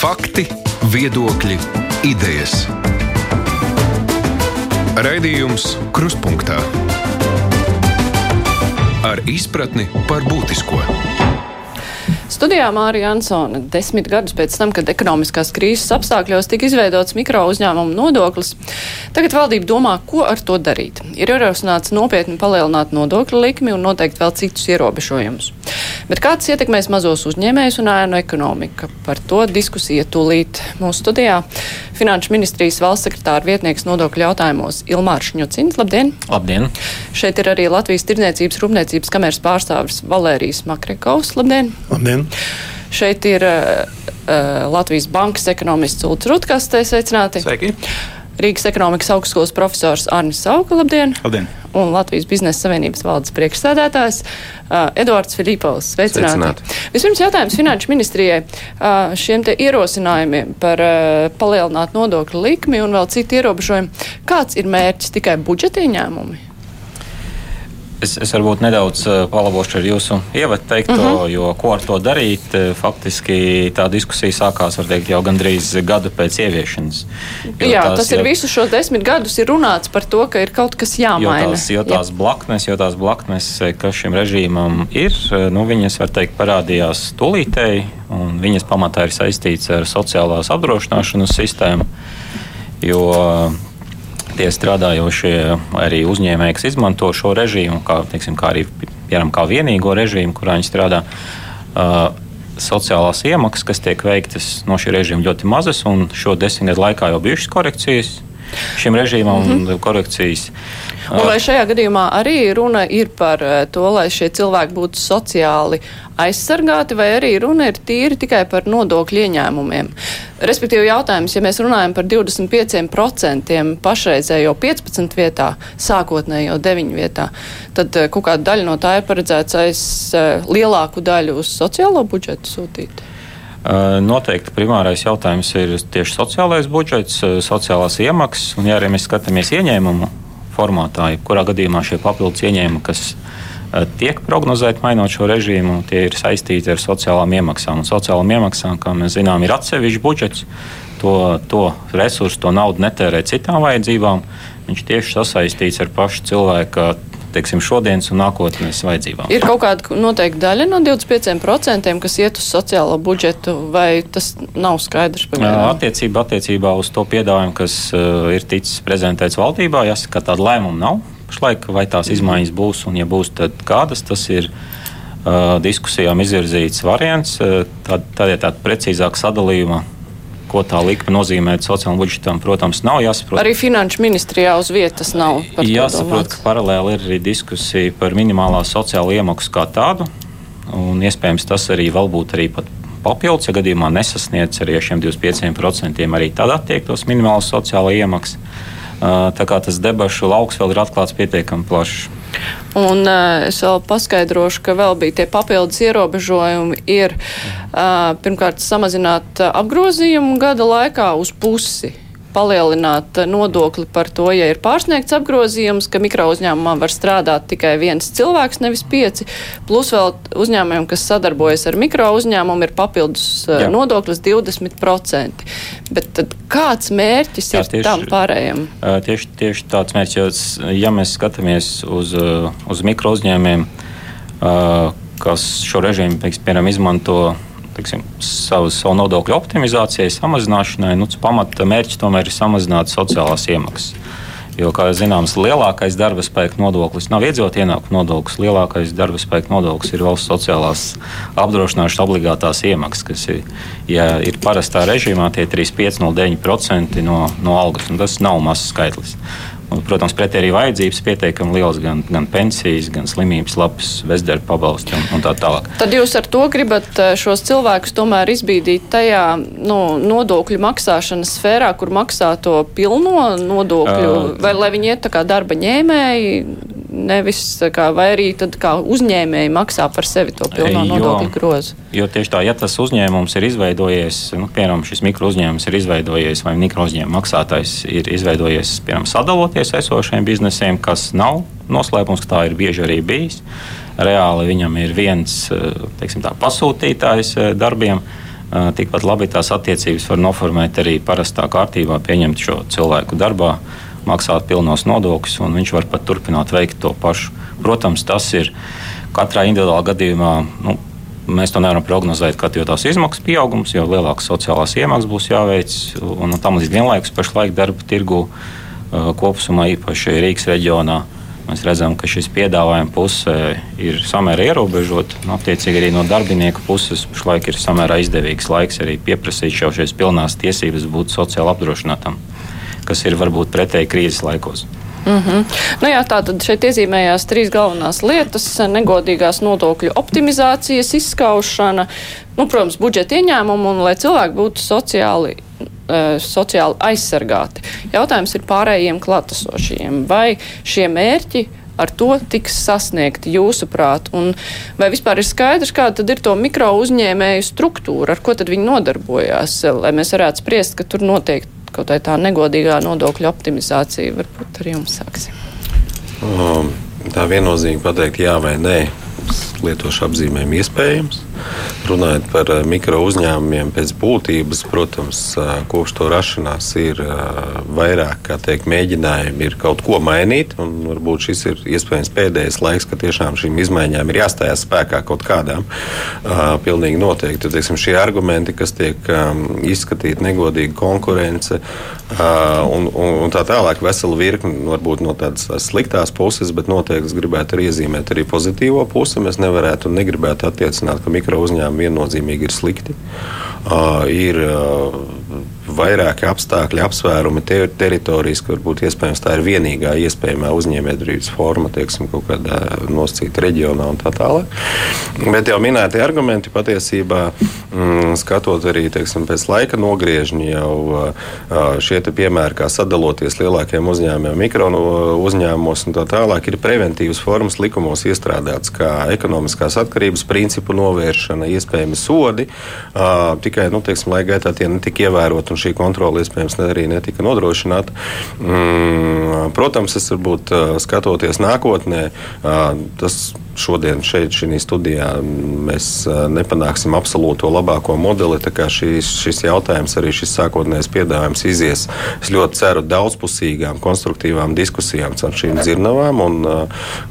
Fakti, viedokļi, idejas. Raidījums Kruspunkta ar izpratni par būtisko. Studijā Mārija Ansone desmit gadus pēc tam, kad ekonomiskās krīzes apstākļos tika izveidots mikro uzņēmumu nodoklis, tagad valdība domā, ko ar to darīt. Ir ierosināts nopietni palielināt nodokļu likmi un noteikt vēl citus ierobežojumus. Bet kā tas ietekmēs mazos uzņēmējus un ēnu ekonomiku? Par to diskusija tūlīt mūsu studijā. Finanšu ministrijas valsts sekretāra vietnieks nodokļu jautājumos Ilmārs Šņucins. Labdien! Labdien! Šeit ir arī Latvijas Tirdzniecības rūpniecības kameras pārstāvis Valērijas Makrekovs. Labdien! Labdien! Šeit ir uh, Latvijas bankas ekonomists Ults Rutkas. Sveicināti! Sveiki! Rīgas ekonomikas augstskolas profesors Arnis Sauka. Labdien! Labdien! Un Latvijas biznesa savienības valdes priekšsēdētājs uh, Eduards Filipovs. Sveicināti! Sveicināti. Vispirms jautājums Finanšu ministrijai uh, šiem te ierosinājumiem par uh, palielināt nodokļu likmi un vēl citu ierobežojumu. Kāds ir mērķis tikai budžeta ieņēmumi? Es, es varbūt nedaudz uh, palabošu ar jūsu ievadu teikto, uh -huh. jo ko ar to darīt? Uh, faktiski tā diskusija sākās teikt, jau gandrīz gadu pēc ieviešanas. Jā, tās, tas ir jau... visus šos desmit gadus ir runāts par to, ka ir kaut kas jāmaina. Jo tās, jo tās, Jā. blaknes, jo tās blaknes, kas šim režīmam ir, nu, viņas, var teikt, parādījās tūlītēji, un viņas pamatā ir saistīts ar sociālās apdrošināšanas sistēmu. Jo tie strādājošie arī uzņēmēji, kas izmanto šo režīmu, kā, teiksim, kā arī piemēram, kā vienīgo režīmu, kurā viņi strādā. Uh, sociālās iemaksas, kas tiek veiktas no šī režīma, ļoti mazas, un šo desmit gadu laikā jau bijušas korekcijas šim režīmam mm -hmm. korekcijas. Un vai šajā gadījumā arī runa ir par to, lai šie cilvēki būtu sociāli aizsargāti, vai arī runa ir tīri tikai par nodokļu ieņēmumiem? Respektīvi jautājums, ja mēs runājam par 25% pašreizējo 15 vietā, sākotnējo 9 vietā, tad kaut kāda daļa no tā ir paredzēts aiz lielāku daļu uz sociālo budžetu sūtīt? Noteikti primārais jautājums ir tieši sociālais budžets, sociālās iemaksas, un ja arī mēs skatāmies ieņēmumu formātā, jebkurā gadījumā šie papildus ieņēmumi, kas tiek prognozēti mainot šo režīmu, tie ir saistīti ar sociālām iemaksām. Un sociālām iemaksām, kā mēs zinām, ir atsevišķs budžets. To, to resursu, to naudu netērē citām vajadzībām. Viņš tieši sasaistīts ar pašu cilvēka teiksim, šodienas un nākotnes vajadzībām. Ir kaut kāda noteikta daļa no 25%, kas iet uz sociālo budžetu, vai tas nav skaidrs? Pagaidām? Attiecībā, attiecībā uz to piedāvājumu, kas uh, ir ticis prezentēts valdībā, jāsaka, ka tāda lēmuma nav. Pašlaik, vai tās izmaiņas būs, un ja būs, tad kādas tas ir. Uh, diskusijām izvirzīts variants, uh, tad, tad ir tāda precīzāka sadalījuma ko tā likme nozīmē sociālajam budžetam, protams, nav jāsaprot. Arī finanšu ministrijā uz vietas nav. Jāsaprot, ka paralēli ir arī diskusija par minimālā sociālo iemaksu kā tādu, un iespējams tas arī vēl būtu arī pat papildus, ja gadījumā nesasniedz arī šiem 25%, arī tad attiektos minimāla sociāla iemaksa. Tā kā tas debašu lauks vēl ir atklāts pietiekami plašs. Un uh, es vēl paskaidrošu, ka vēl bija tie papildus ierobežojumi. Ir uh, pirmkārt samazināt apgrozījumu gada laikā uz pusi palielināt nodokli par to, ja ir pārsniegts apgrozījums, ka mikro uzņēmumā var strādāt tikai viens cilvēks, nevis pieci. Plus vēl uzņēmumiem, kas sadarbojas ar mikro uzņēmumu, ir papildus Jā. nodoklis 20%. Bet tad kāds mērķis Jā, ir tieši, tam pārējiem? Tieši, tieši tāds mērķis, ja mēs skatāmies uz, uz mikro uzņēmumiem, kas šo režīmu, piemēram, izmanto teiksim, savu, savu nodokļu optimizācijai, samazināšanai, nu, pamata mērķis tomēr ir samazināt sociālās iemaksas. Jo, kā zināms, lielākais darba spēka nodoklis nav iedzīvotāju ienākuma nodoklis. Lielākais darba spēka nodoklis ir valsts sociālās apdrošināšanas obligātās iemaksas, kas ir, ja ir parastā režīmā, tie ir 3,509% no, no algas. Tas nav mazs skaitlis. Un, protams, pretī arī vajadzības pietiekami liels, gan, gan pensijas, gan slimības lapas, bezdarba pabalsti un, un tā tālāk. Tad jūs ar to gribat eh, šos cilvēkus tomēr izbīdīt tajā nu, nodokļu maksāšanas sfērā, kur maksā to pilno nodokļu, uh, vai lai viņi iet tā kā darba ņēmēji, nevis kā, vai arī tad kā uzņēmēji maksā par sevi to pilno nodokļu grozu? Jo tieši tā, ja tas uzņēmums ir izveidojies, nu, piemēram, šis mikro uzņēmums ir izveidojies, vai mikro uzņēmuma maksātājs ir izveidojies, piemēram, sadaloties esošiem biznesiem, kas nav noslēpums, ka tā ir bieži arī bijis. Reāli viņam ir viens teiksim, tā, pasūtītājs darbiem Tikpat labi tās attiecības var noformēt arī parastā kārtībā, pieņemt šo cilvēku darbā, maksāt pilnos nodokļus, un viņš var pat turpināt veikt to pašu. Protams, tas ir katrā individuālā gadījumā. Nu, Mēs to nevaram prognozēt, kad jau tās izmaksas pieaugums, jo lielākas sociālās iemaksas būs jāveic. Un tam līdz vienlaikus pašlaik darba tirgu kopumā, īpaši Rīgas reģionā, mēs redzam, ka šis piedāvājuma puse ir samērā ierobežota. Attiecīgi arī no darbinieku puses pašlaik ir samērā izdevīgs laiks arī pieprasīt jau šīs pilnās tiesības būt sociāli apdrošinātam, kas ir varbūt pretēji krīzes laikos. Mm -hmm. nu jā, tā tad šeit iezīmējās trīs galvenās lietas - negodīgās nodokļu optimizācijas izskaušana, nu, protams, budžeta ieņēmumu un lai cilvēki būtu sociāli, uh, sociāli aizsargāti. Jautājums ir pārējiem klātesošajiem. Vai šie mērķi ar to tiks sasniegti jūsuprāt? Un vai vispār ir skaidrs, kāda ir to mikro uzņēmēju struktūra, ar ko tad viņi nodarbojās, lai mēs varētu spriest, ka tur noteikti kaut tā negodīgā nodokļu optimizācija. Varbūt ar jums sāksim. Um, tā viennozīmīgi pateikt jā vai nē lietošu apzīmējumu iespējams. Runājot par eh, mikro uzņēmumiem, pēc būtības, protams, eh, kopš to rašanās ir eh, vairāk teikt, mēģinājumi ir kaut ko mainīt. Varbūt šis ir iespējams pēdējais laiks, kad tiešām šīm izmaiņām ir jāstājās spēkā kaut kādām. Pilnīgi noteikti. Teiksim, šie argumenti, kas tiek izskatīti, negodīga konkurence un, un, un tā tālāk, vesela virkne varbūt no tādas sliktās puses, bet noteikti gribētu arī iezīmēt arī pozitīvo pusi. Mēs nevarētu un negribētu attiecināt, ka mikro uzņēmumi viennozīmīgi ir slikti. Uh, ir uh, vairāki apstākļi, apsvērumi, ter teritorijas, ka varbūt iespējams tā ir vienīgā iespējamā uzņēmējdarbības forma, teiksim, kaut kādā nosacītā reģionā un tā tālāk. Bet jau minētie argumenti patiesībā, mm, skatot arī teiksim, pēc laika nogriežņa, jau šie piemēri, kā sadaloties lielākiem uzņēmumiem, mikro uzņēmumos un tā tālāk, ir preventīvas formas likumos iestrādāts, kā ekonomiskās atkarības principu novēršana, iespējami sodi, tikai, nu, teiksim, lai gaitā tie netika ievēroti šī kontrole iespējams arī netika nodrošināta. Mm, protams, es varbūt skatoties nākotnē, tas šodien šeit, šajā studijā, mēs nepanāksim absolūto labāko modeli. Šis, šis jautājums, arī šis sākotnējais piedāvājums izies. Es ļoti ceru daudzpusīgām, konstruktīvām diskusijām ar šīm dzirnavām, un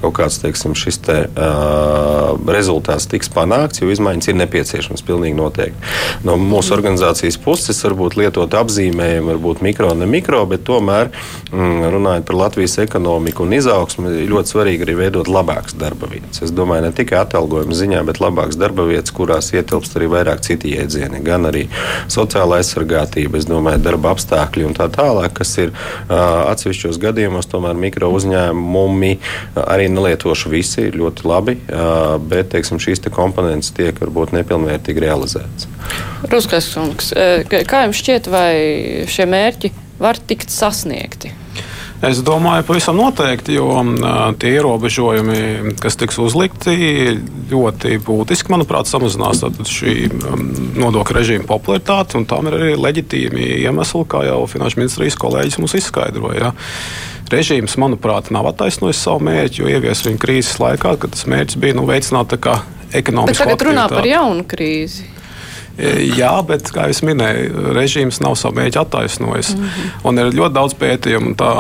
kaut kāds teiksim, šis te, uh, rezultāts tiks panākts, jo izmaiņas ir nepieciešamas pilnīgi noteikti. No mūsu organizācijas puses varbūt lietot apzīmējumu, varbūt mikro, ne mikro, bet tomēr mm, runājot par Latvijas ekonomiku un izaugsmu, ļoti svarīgi arī veidot labākas darba vietas vietas. Es domāju, ne tikai atalgojuma ziņā, bet labākas darba vietas, kurās ietilpst arī vairāk citi jēdzieni, gan arī sociāla aizsargātība, es domāju, darba apstākļi un tā tālāk, kas ir atsevišķos gadījumos tomēr mikro uzņēmumi arī nelietoši visi ļoti labi, bet teiksim, šīs te komponentes tiek varbūt nepilnvērtīgi realizētas. Ruskais kungs, kā jums šķiet, vai šie mērķi var tikt sasniegti? Es domāju, pavisam noteikti, jo tie ierobežojumi, kas tiks uzlikti, ļoti būtiski, manuprāt, samazinās šī nodokļu režīma popularitāti. Tam ir arī leģitīmi iemesli, kā jau Finanšu ministrijas kolēģis mums izskaidroja. Režīms, manuprāt, nav attaisnojis savu mērķi, jo ievies viņu krīzes laikā, kad tas mērķis bija nu, veicināt ekonomisku. Bet tagad runā par jaunu krīzi. Jā, bet, kā jau minēju, režīms nav savu mēģinājumu attaisnojis. Mm -hmm. Un ir ļoti daudz pētījumu, tā,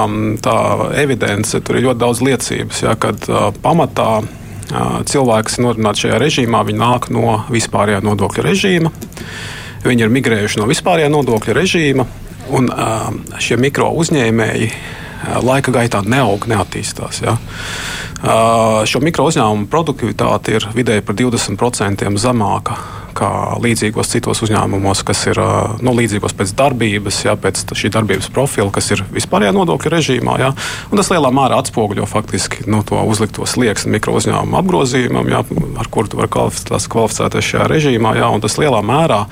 tā evidence, tur ir ļoti daudz liecības, ja, kad uh, pamatā uh, cilvēki, kas ir nodarbināti šajā režīmā, viņi nāk no vispārējā nodokļa režīma. Viņi ir migrējuši no vispārējā nodokļa režīma, un uh, šie mikro uzņēmēji laika gaitā neaug, neattīstās. Ja. Šo mikro uzņēmumu produktivitāte ir vidēji par 20% zemāka kā līdzīgos citos uzņēmumos, kas ir nu, līdzīgos pēc darbības, jā, pēc šī darbības profila, kas ir vispārējā nodokļu režīmā. Jā. Un tas lielā mērā atspoguļo faktiski nu, to uzlikto slieksni mikro uzņēmumu apgrozījumam, jā, ar kuru tu vari kvalificēties šajā režīmā. Jā, tas lielā mērā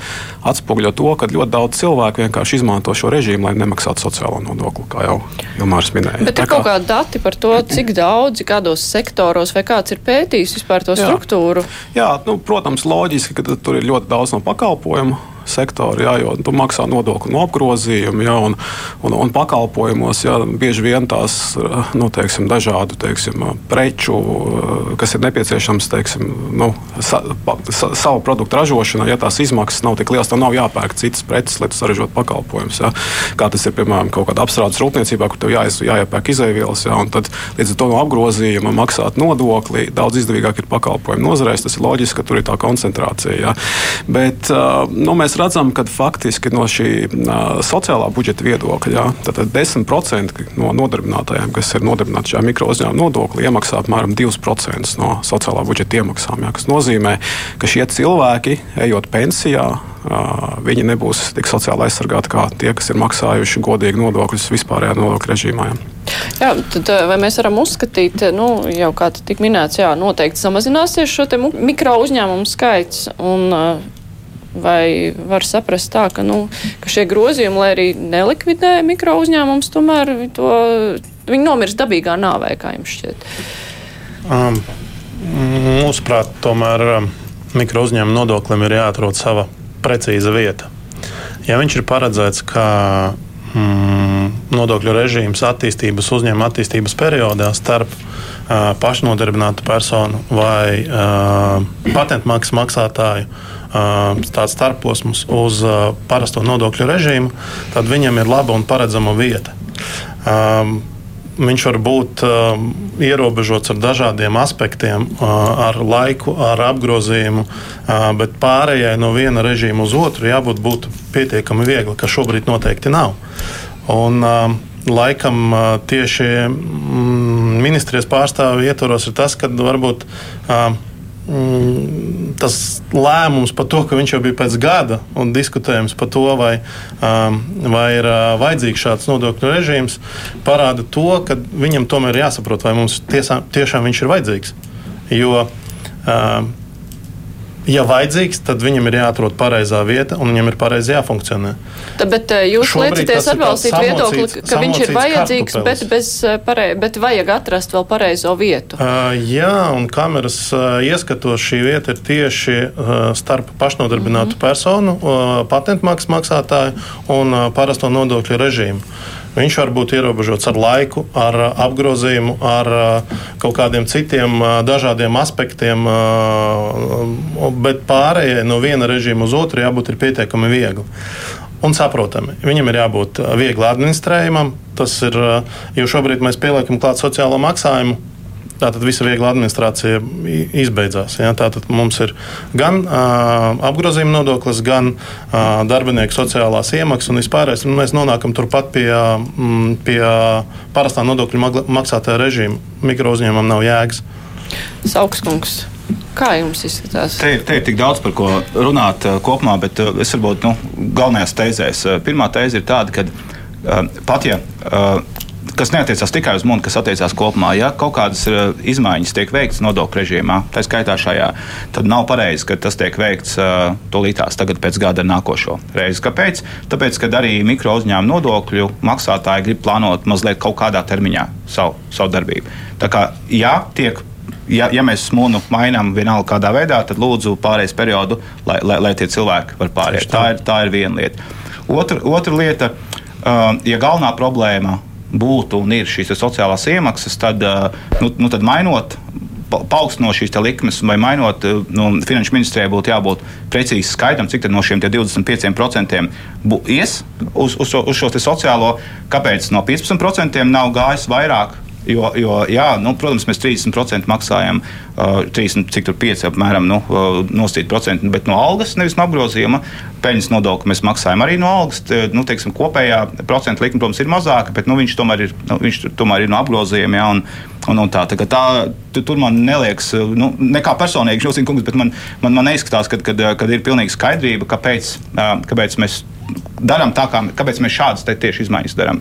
atspoguļo to, ka ļoti daudz cilvēku vienkārši izmanto šo režīmu, lai nemaksātu sociālo nodokli, kā jau Ilmārs minēja. Bet ir kaut kā... kādi dati par to, cik daudz, kādos sektoros vai kāds ir pētījis vispār to struktūru? Jā, jā nu, protams, loģiski, ka tur ir ļoti daudz no pakalpojumu sektoru, jā, jo tu maksā nodokli no apgrozījuma jā, un, un, un pakalpojumos. Jā, bieži vien tās nu, teiksim, dažādu teiksim, preču, kas ir nepieciešams teiksim, nu, sa, pa, sa, savu produktu ražošanai, ja tās izmaksas nav tik lielas, tad nav jāpērk citas preces, lai tu saražotu pakalpojumus. Jā. Kā tas ir piemēram kaut kādā apstrādes rūpniecībā, kur tev jāiz, jāiepērk izēvielas, jā, un tad līdz ar to no apgrozījuma maksāt nodokli daudz izdevīgāk ir pakalpojumu nozarēs. Tas ir loģiski, ka tur ir tā koncentrācija. Jā. Bet nu, mēs redzam, ka faktiski no šī sociālā budžeta viedokļa jā, tad 10% no nodarbinātājiem, kas ir nodarbināti šajā mikro uzņēmuma nodokli, iemaksā apmēram 2% no sociālā budžeta iemaksām. Jā, kas nozīmē, ka šie cilvēki, ejot pensijā, viņi nebūs tik sociāli aizsargāti kā tie, kas ir maksājuši godīgi nodokļus vispārējā nodokļu režīmā. Jā, tad vai mēs varam uzskatīt, nu, jau kā tika minēts, jā, noteikti samazināsies šo mikro uzņēmumu skaits. Un, Vai var saprast tā, ka, nu, ka šie grozījumi, lai arī nelikvidē mikro uzņēmumus, tomēr to, viņi nomirs dabīgā nāvē, kā jums šķiet? Um, mūsuprāt, tomēr um, mikro uzņēmuma nodoklim ir jāatrod sava precīza vieta. Ja viņš ir paredzēts kā mm, nodokļu režīms attīstības uzņēmuma attīstības periodā starp uh, pašnodarbinātu personu vai uh, patentmaksas maksātāju tāds starposms uz parasto nodokļu režīmu, tad viņam ir laba un paredzama vieta. Viņš var būt ierobežots ar dažādiem aspektiem, ar laiku, ar apgrozījumu, bet pārējai no viena režīma uz otru jābūt pietiekami viegli, kas šobrīd noteikti nav. Un, laikam tieši mm, ministrijas pārstāvju ietvaros ir tas, ka varbūt uh, tas lēmums par to, ka viņš jau bija pēc gada un diskutējums par to, vai, um, vai ir uh, vajadzīgs šāds nodokļu režīms, parāda to, ka viņam tomēr ir jāsaprot, vai mums tiesā, tiešām viņš ir vajadzīgs. Jo uh, ja vajadzīgs, tad viņam ir jāatrod pareizā vieta un viņam ir pareizi jāfunkcionē. Tā, bet eh, jūs liecaties atbalstīt viedokli, ka viņš ir vajadzīgs, bet, bez, eh, parei, bet vajag atrast vēl pareizo vietu. Uh, jā, un kameras uh, ieskatos šī vieta ir tieši uh, starp pašnodarbinātu mm -hmm. personu, uh, patentmaksas maksātāju un uh, parasto nodokļu režīmu. Viņš var būt ierobežots ar laiku, ar apgrozījumu, ar kaut kādiem citiem dažādiem aspektiem, bet pārējai no viena režīma uz otru jābūt pietiekami viegli un saprotami. Viņam ir jābūt viegli administrējamam. Tas ir, jo šobrīd mēs pieliekam klāt sociālo maksājumu Tātad visa viegla administrācija izbeidzās. Ja? Tātad mums ir gan uh, apgrozījuma nodoklis, gan uh, darbinieku sociālās iemaksas un vispārējais. Mēs nonākam turpat pie, mm, pie parastā nodokļu maksātāja režīma. Mikro uzņēmumam nav jēgas. Saukskungs. Kā jums izskatās? Te, te ir tik daudz par ko runāt kopumā, bet es varbūt nu, galvenajās teizēs. Pirmā teize ir tāda, ka pat ja kas neatiecās tikai uz mums, kas attiecās kopumā. Ja kaut kādas uh, izmaiņas tiek veikts nodokļu režīmā, tā skaitā šajā, tad nav pareizi, ka tas tiek veikts uh, tūlītās tagad pēc gada nākošo reizi. Kāpēc? Tāpēc, ka arī mikro uzņēmumu nodokļu maksātāji grib plānot mazliet kaut kādā termiņā savu, savu darbību. Tā kā jā, tiek ja, ja mēs smunu mainām vienalga kādā veidā, tad lūdzu pārējais periodu, lai, lai, lai tie cilvēki var pāriet. Tā ir, tā ir viena lieta. Otra, otra lieta, uh, ja galvenā problēma būtu un ir šīs sociālās iemaksas, tad, nu, nu, tad mainot paaugstinot šīs likmes vai mainot, nu, finanšu ministrijai būtu jābūt precīzi skaidram, cik no šiem 25% ies uz, uz, uz šo sociālo, kāpēc no 15% nav gājis vairāk Jo, jo jā, nu, protams, mēs 30% maksājam, uh, 30, cik tur 5 apmēram nu, uh, nosīt procenti, bet no algas, nevis no apgrozījuma. Peļņas nodokli mēs maksājam arī no algas. Nu, teiksim, kopējā procentu likme, protams, ir mazāka, bet nu, viņš, tomēr ir, nu, viņš tomēr ir no apgrozījuma. Jā, un, un, un tā, tā, tā, tur man neliekas, nu, nekā personīgi, šodien, kungs, bet man, man, man neizskatās, ka ir pilnīgi skaidrība, kāpēc, uh, kāpēc mēs darām tā, kā, kāpēc mēs šādas tieši izmaiņas darām.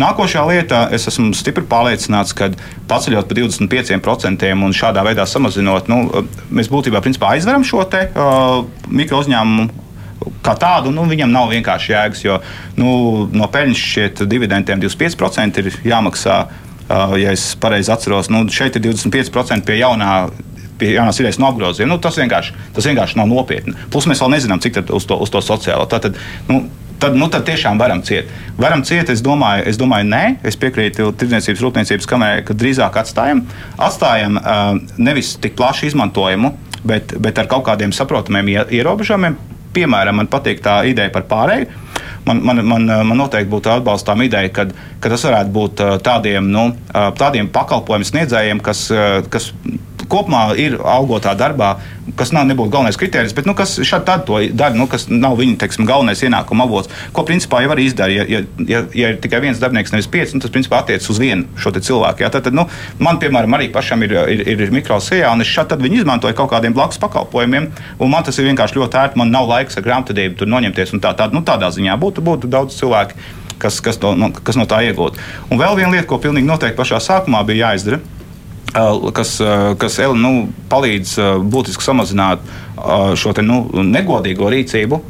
Nākošā lieta, es esmu stipri pārliecināts, ka paceļot par 25% un šādā veidā samazinot, nu, mēs būtībā aizveram šo te, uh, mikro uzņēmumu kā tādu, nu, viņam nav vienkārši jēgas, jo nu, no peļņas šķiet dividendiem 25% ir jāmaksā. Uh, ja es pareizi atceros, nu, šeit ir 25% pie jaunā pie jaunās idejas no apgrozījuma. Nu, tas, vienkārši, tas vienkārši nav nopietni. Plus mēs vēl nezinām, cik uz to, uz to sociālo. Tātad, nu, tad, nu, tad tiešām varam ciet. Varam ciet, es domāju, es domāju nē, es piekrītu Tirdzniecības rūpniecības kamerai, ka drīzāk atstājam, atstājam uh, nevis tik plašu izmantojumu, bet, bet ar kaut kādiem saprotamiem ierobežojumiem. Piemēram, man patīk tā ideja par pārēju. Man, man, man, man noteikti būtu atbalstām ideja, ka, ka tas varētu būt tādiem, nu, tādiem pakalpojumu sniedzējiem, kas, kas kopumā ir algotā darbā, kas nav nebūtu galvenais kriterijs, bet nu, kas šādi tad to dara, nu, kas nav viņa teiksim, galvenais ienākuma avots, ko principā jau arī izdara. Ja, ja, ja, ja ir tikai viens darbinieks, nevis pieci, nu, tas principā attiecas uz vienu šo cilvēku. Ja. Tad, tad, nu, man, piemēram, arī pašam ir, ir, ir mikrosējā, un es šādi viņu izmantoju kaut kādiem blakus pakalpojumiem, un man tas ir vienkārši ļoti ērti. Man nav laiks ar grāmatvedību tur noņemties, un tā, tā, nu, tādā ziņā būtu, būtu daudz cilvēku. Kas, kas, no, kas no tā iegūtu. Un vēl viena lieta, ko pilnīgi noteikti pašā sākumā bija jāizdara, kas, kas nu, palīdz būtiski samazināt šo te, nu, negodīgo rīcību,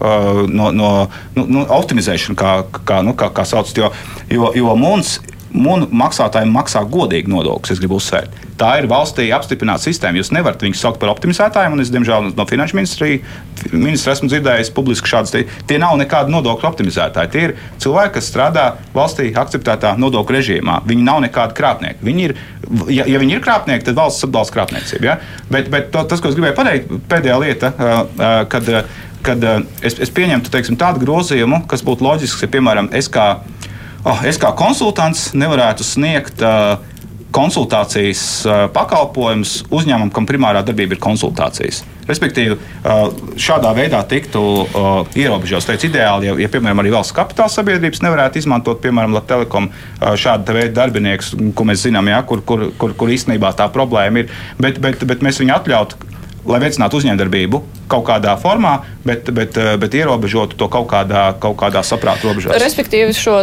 no, no nu, nu, optimizēšanu, kā, kā, nu, kā, kā sauc. Jo, jo, jo mums maksātājiem maksā godīgi nodokļus, es gribu uzsvērt. Tā ir valstī apstiprināta sistēma. Jūs nevarat viņus saukt par optimizētājiem, un es, diemžēl, no finanšu ministra esmu dzirdējis publiski šādas. Tie, nav nekādi nodokļu optimizētāji. Tie ir cilvēki, kas strādā valstī akceptētā nodokļu režīmā. Viņi nav nekādi krāpnieki. Viņi ir, ja, ja viņi ir krāpnieki, tad valsts atbalsta krāpniecību. Ja? Bet, bet to, tas, ko es gribēju pateikt, pēdējā lieta, kad, kad es, es pieņemtu teiksim, tādu grozījumu, kas būtu loģisks, ja, piemēram, es kā oh, es kā konsultants nevarētu sniegt uh, konsultācijas uh, pakalpojumus uzņēmumam, kam primārā darbība ir konsultācijas. Respektīvi, uh, šādā veidā tiktu uh, ierobežots. Teicu, ideāli, ja, ja, piemēram, arī valsts kapitāla sabiedrības nevarētu izmantot, piemēram, Latvijas Telekom šādu veidu darbiniekus, ko mēs zinām, ja, kur, kur, kur, kur īstenībā tā problēma ir. Bet, bet, bet mēs viņu atļautu lai veicinātu uzņēmējdarbību kaut kādā formā, bet, bet, eh, bet ierobežotu to kaut kādā, kaut kādā saprāta robežā. Respektīvi, šo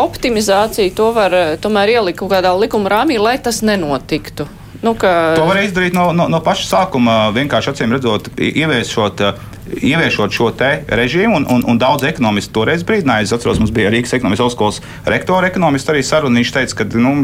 optimizāciju to var eh, tomēr ielikt kaut kādā likuma rāmī, lai tas nenotiktu. Nu, ka... To var izdarīt no, no, no paša sākuma, vienkārši acīm redzot, ieviešot, ieviešot šo režīmu. Un, un, un daudz ekonomistu toreiz brīdināja. Es atceros, mums bija Rīgas ekonomikas augstskolas rektora ekonomists arī saruna. Viņš teica, ka, nu,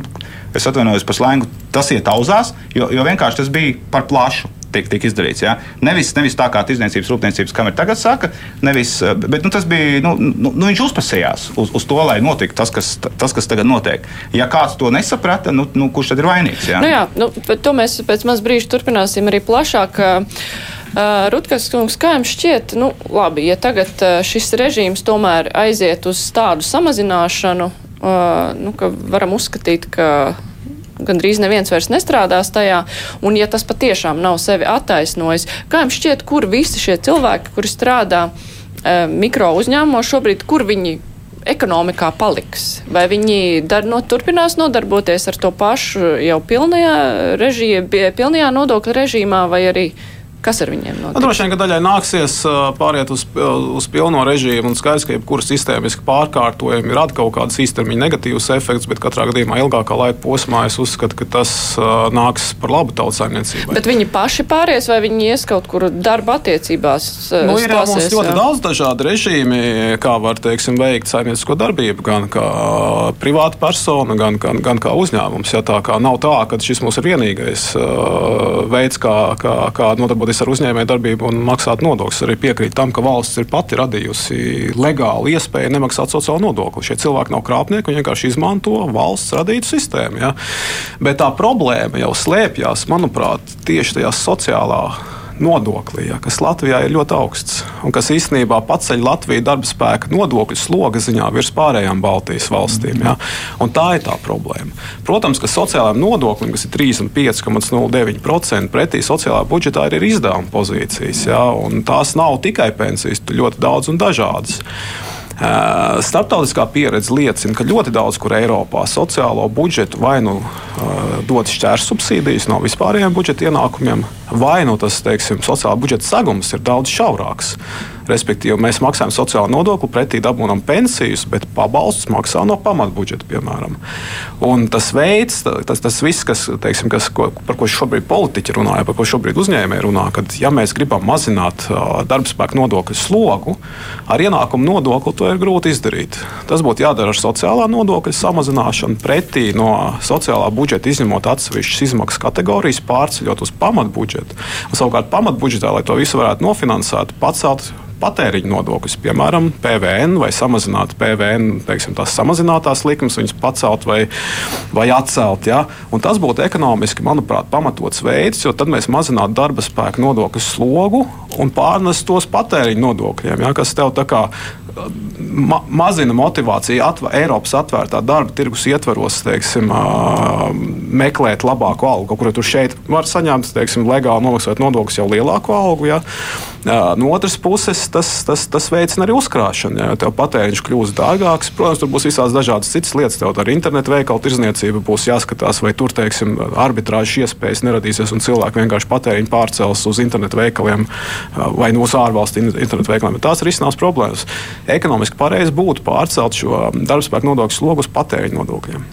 es atvainojos par slēngu, tas iet auzās, jo, jo vienkārši tas bija par plašu tiek, tiek izdarīts. Ja? Nevis, nevis tā kā Tirzniecības rūpniecības kamera tagad saka, nevis, bet nu, tas bija, nu, nu, nu, viņš uzpasījās uz, uz to, lai notiktu tas, kas, tas, kas tagad notiek. Ja kāds to nesaprata, nu, nu, kurš tad ir vainīgs? Ja? Nu jā, nu, to mēs pēc maz brīža turpināsim arī plašāk. Uh, Rutgers kungs, kā jums šķiet, nu, labi, ja tagad uh, šis režīms tomēr aiziet uz tādu samazināšanu, uh, nu, ka varam uzskatīt, ka gandrīz neviens vairs nestrādās tajā, un ja tas patiešām nav sevi attaisnojis, kā jums šķiet, kur visi šie cilvēki, kuri strādā e, mikro uzņēmumos šobrīd, kur viņi ekonomikā paliks? Vai viņi dar, no, turpinās nodarboties ar to pašu jau pilnajā režijā, pilnajā nodokļu režīmā, vai arī Kas ar viņiem notiks? Nu, droši vien, ka daļai nāksies pāriet uz, uz pilno režīmu. Un skaidrs, ka jebkura sistēmiska pārkārtojuma rada kaut kādas īstermiņa negatīvas efekts, bet katrā gadījumā ilgākā laika posmā es uzskatu, ka tas nāks par labu tautsājumniecībai. Bet viņi paši pāries vai viņi ies kaut kur darba attiecībās? Nu, ir jau mums ļoti jā. daudz dažādu režīmu, kā var teiksim, veikt saimniecisko darbību, gan kā privāta persona, gan, gan, gan kā uzņēmums. Ja, tā kā nav tā, ka šis mums ir vienīgais uh, veids, kā, kā, kā nodarboties nodarboties ar uzņēmējdarbību un maksāt nodokļus. Arī piekrīt tam, ka valsts ir pati radījusi legālu iespēju nemaksāt sociālo nodokli. Šie cilvēki nav krāpnieki, viņi vienkārši izmanto valsts radītu sistēmu. Ja? Bet tā problēma jau slēpjas, manuprāt, tieši tajā sociālā nodoklī, ja, kas Latvijā ir ļoti augsts un kas īstenībā paceļ Latviju darba spēka nodokļu sloga ziņā virs pārējām Baltijas valstīm. Ja. Tā ir tā problēma. Protams, ka sociālajiem nodoklim, kas ir 35,09% pretī sociālā budžetā, ir izdevuma pozīcijas. Ja, tās nav tikai pensijas, ļoti daudz un dažādas. Startautiskā pieredze liecina, ka ļoti daudz kur Eiropā sociālo budžetu vai nu dod šķērs subsīdijas no vispārējiem budžeta ienākumiem, vai nu tas teiksim, sociālā budžeta segums ir daudz šaurāks. Respektīvi, mēs maksājam sociālo nodokli, pretī dabūjam pensijas, bet pabalstus maksā no pamatbudžeta, piemēram. Un tas veids, tas, tas viss, kas, teiksim, kas, ko, par ko šobrīd politiķi runāja, par ko šobrīd uzņēmēji runā, kad ja mēs gribam mazināt uh, darbspēku nodokļu slogu, ar ienākumu nodokli to ir grūti izdarīt. Tas būtu jādara ar sociālā nodokļa samazināšanu, pretī no sociālā budžeta izņemot atsevišķas izmaksu kategorijas, pārceļot uz pamatbudžetu budžetu. Un, savukārt pamatbudžetā, lai to visu varētu nofinansēt, pacelt patēriņa nodokļus, piemēram, PVN vai samazināt PVN, teiksim, tās samazinātās likmes, viņas pacelt vai, vai atcelt. Ja? Un tas būtu ekonomiski, manuprāt, pamatots veids, jo tad mēs mazinātu darba spēku nodokļu slogu un pārnest tos patēriņa nodokļiem, ja? kas tev tā kā ma mazina motivāciju atv Eiropas atvērtā darba tirgus ietvaros teiksim, meklēt labāku algu. Kur tur šeit var saņemt teiksim, legāli nomaksāt nodokļus jau lielāku algu. Ja? No otras puses, tas, tas, tas veicina arī uzkrāšanu. Ja tev patēriņš kļūst dārgāks, protams, tur būs visādas dažādas citas lietas. Tev ar internetu veikalu tirzniecību būs jāskatās, vai tur teiksim, arbitrāžas iespējas neradīsies un cilvēki vienkārši patēriņu pārcels uz internetu veikaliem vai no ārvalstu internetu veikaliem. Bet tās ir izsnās problēmas ekonomiski pareizi būtu pārcelt šo darbspēku nodokļu slogu uz patēriņu nodokļiem.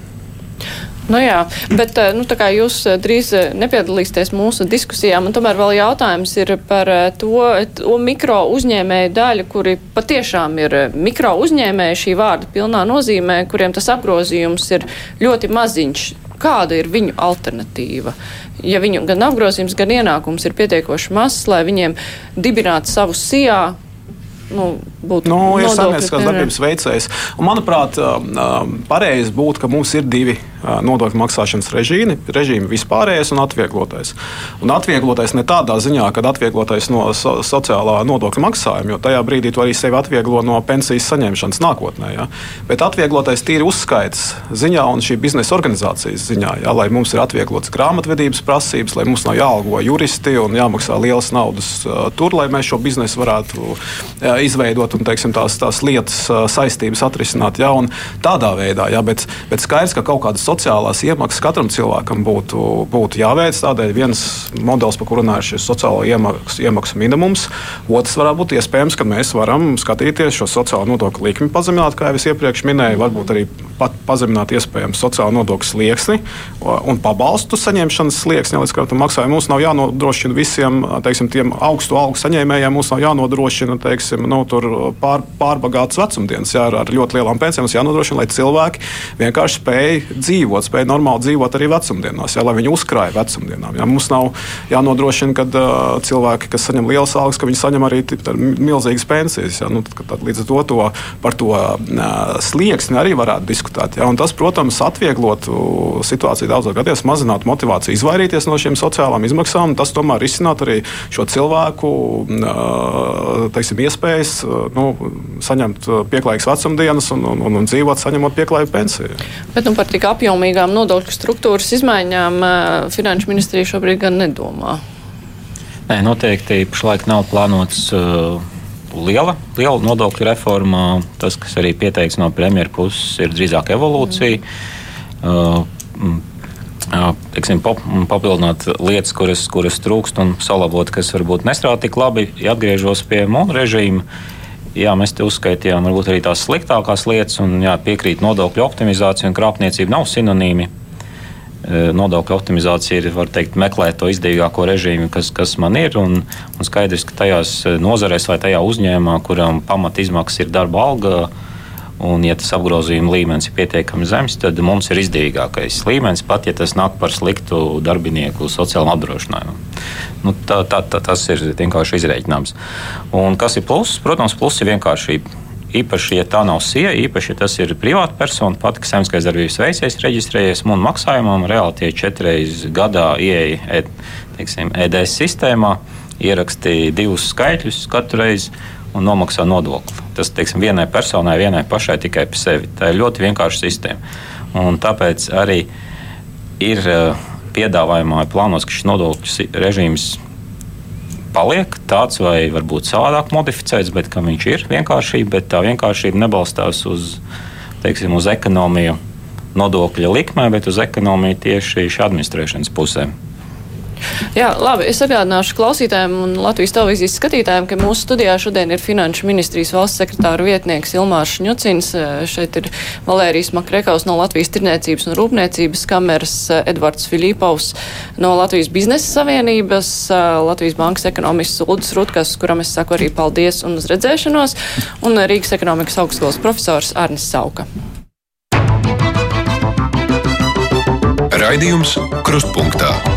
Nu jā, bet eh, nu, jūs eh, drīz eh, nepiedalīsieties mūsu diskusijā. Man tomēr vēl jautājums ir par to, to mikro uzņēmēju daļu, kuri patiešām ir mikro uzņēmēji šī vārda pilnā nozīmē, kuriem tas apgrozījums ir ļoti maziņš. Kāda ir viņu alternatīva? Ja viņu gan apgrozījums, gan ienākums ir pietiekoši mazs, lai viņiem dibinātu savu sijā, nu, būtu nu, ir saimnieciskās darbības veicējs. Un, manuprāt, pareizi būtu, ka mums ir divi nodokļu maksāšanas režīmi, režīmi vispārējais un atvieglotais. Un atvieglotais ne tādā ziņā, ka atvieglotais no so, sociālā nodokļu maksājuma, jo tajā brīdī to arī sevi atvieglo no pensijas saņemšanas nākotnē. Ja? Bet atvieglotais tīri uzskaits ziņā un šī biznesa organizācijas ziņā, ja? lai mums ir atvieglotas grāmatvedības prasības, lai mums nav jāalgo juristi un jāmaksā lielas naudas uh, tur, lai mēs šo biznesu varētu uh, izveidot un teiksim, tās, tās lietas uh, saistības atrisināt. Ja? Un tādā veidā, ja? bet, bet skaidrs, ka kaut kādas sociālās iemaksas katram cilvēkam būtu, būtu jāveic. Tādēļ viens modelis, par kuru runāju, ir sociālo iemaksu, iemaksu minimums. Otrs varētu būt iespējams, ka mēs varam skatīties šo sociālo nodokļu likmi pazemināt, kā jau es iepriekš minēju, varbūt arī pat pazemināt iespējams sociālo nodokļu slieksni un pabalstu saņemšanas slieksni, līdz kādam maksājumam. Mums nav jānodrošina visiem teiksim, tiem augstu algu saņēmējiem, mums nav jānodrošina teiksim, nu, pār, pārbagātas vecumdienas, jā, ar ļoti lielām pensijām. Mums jānodrošina, lai cilvēki vienkārši spēj dzīvot dzīvot, spēj normāli dzīvot arī vecumdienās, jā, lai viņi uzkrāja vecumdienām. Jā. Mums nav jānodrošina, ka uh, cilvēki, kas saņem lielas algas, ka viņi saņem arī milzīgas pensijas. Jā. Nu, tad, tad, līdz ar to, to par to uh, slieksni arī varētu diskutēt. Jā. Un tas, protams, atvieglotu situāciju daudzos gados, mazinātu motivāciju izvairīties no šīm sociālām izmaksām. Tas tomēr risinātu arī šo cilvēku uh, teiksim, iespējas nu, saņemt pieklājīgas vecumdienas un, un, un, dzīvot, saņemot pieklājīgu pensiju. Bet, nu, par tik apjomu apjomīgām nodokļu struktūras izmaiņām Finanšu ministrija šobrīd gan nedomā. Nē, noteikti pašlaik nav plānots uh, liela, liela nodokļu reforma. Tas, kas arī pieteikts no premjeras puses, ir drīzāk evolūcija. Mm. Uh, Teiksim, pap, papildināt lietas, kuras, kuras trūkst, un salabot, kas varbūt nestrādā tik labi, ja atgriežos pie mūsu režīma jā, mēs te uzskaitījām varbūt arī tās sliktākās lietas, un jā, piekrīt nodokļu optimizācija un krāpniecība nav sinonīmi. E, nodokļu optimizācija ir, var teikt, meklēt to izdevīgāko režīmu, kas, kas man ir, un, un skaidrs, ka tajās nozarēs vai tajā uzņēmumā, kuram pamat izmaksas ir darba alga, Un, ja tas apgrozījuma līmenis ir pietiekami zems, tad mums ir izdevīgākais līmenis, pat ja tas nāk par sliktu darbinieku sociālam apdrošinājumam. Nu, tā, tā, tā, tas ir vienkārši izreikināms. Un kas ir pluss? Protams, pluss ir vienkāršība. Īpaši, ja tā nav sija, īpaši, ja tas ir privāta persona, pati, kas saimniekais darbības veicējs, reģistrējies un maksājumam, reāli tie četri reizes gadā ieeja e, EDS sistēmā, ierakstīja divus skaitļus katru reizi un nomaksā nodokli. Tas teiksim, vienai personai, vienai pašai tikai par sevi. Tā ir ļoti vienkārša sistēma. Un tāpēc arī ir eh, piedāvājumā plānos, ka šis nodokļu režīms paliek tāds vai varbūt savādāk modificēts, bet viņš ir vienkāršība, bet tā vienkāršība nebalstās uz, teiksim, uz ekonomiju nodokļa likmē, bet uz ekonomiju tieši šī administrēšanas pusē. Jā, labi. Es atgādināšu klausītājiem un Latvijas televīzijas skatītājiem, ka mūsu studijā šodien ir Finanšu ministrijas valsts sekretāra vietnieks Ilmārs Šņucins. Šeit ir Valērijas Makrekaus no Latvijas tirniecības un rūpniecības kameras, Edvards Filipovs no Latvijas biznesa savienības, Latvijas bankas ekonomists Uldis Rutkas, kuram es saku arī paldies un uz redzēšanos, un Rīgas ekonomikas augstskolas profesors Arnis Sauka. Raidījums Krustpunktā.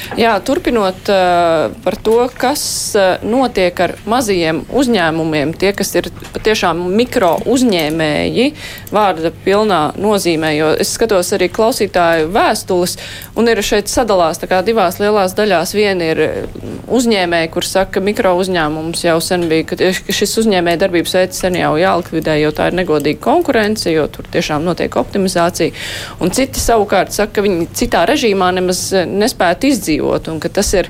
Jā, turpinot uh, par to, kas uh, notiek ar mazajiem uzņēmumiem, tie, kas ir patiešām mikro uzņēmēji, vārda pilnā nozīmē, jo es skatos arī klausītāju vēstules, un ir šeit sadalās kā divās lielās daļās. Viena ir uzņēmēji, kur saka, ka mikro uzņēmums jau sen bija, ka šis uzņēmēja darbības veids sen jau jālikvidē, jo tā ir negodīga konkurence, jo tur tiešām notiek optimizācija. Un citi savukārt saka, ka viņi citā režīmā nemaz nespētu izdzīvot un ka tas ir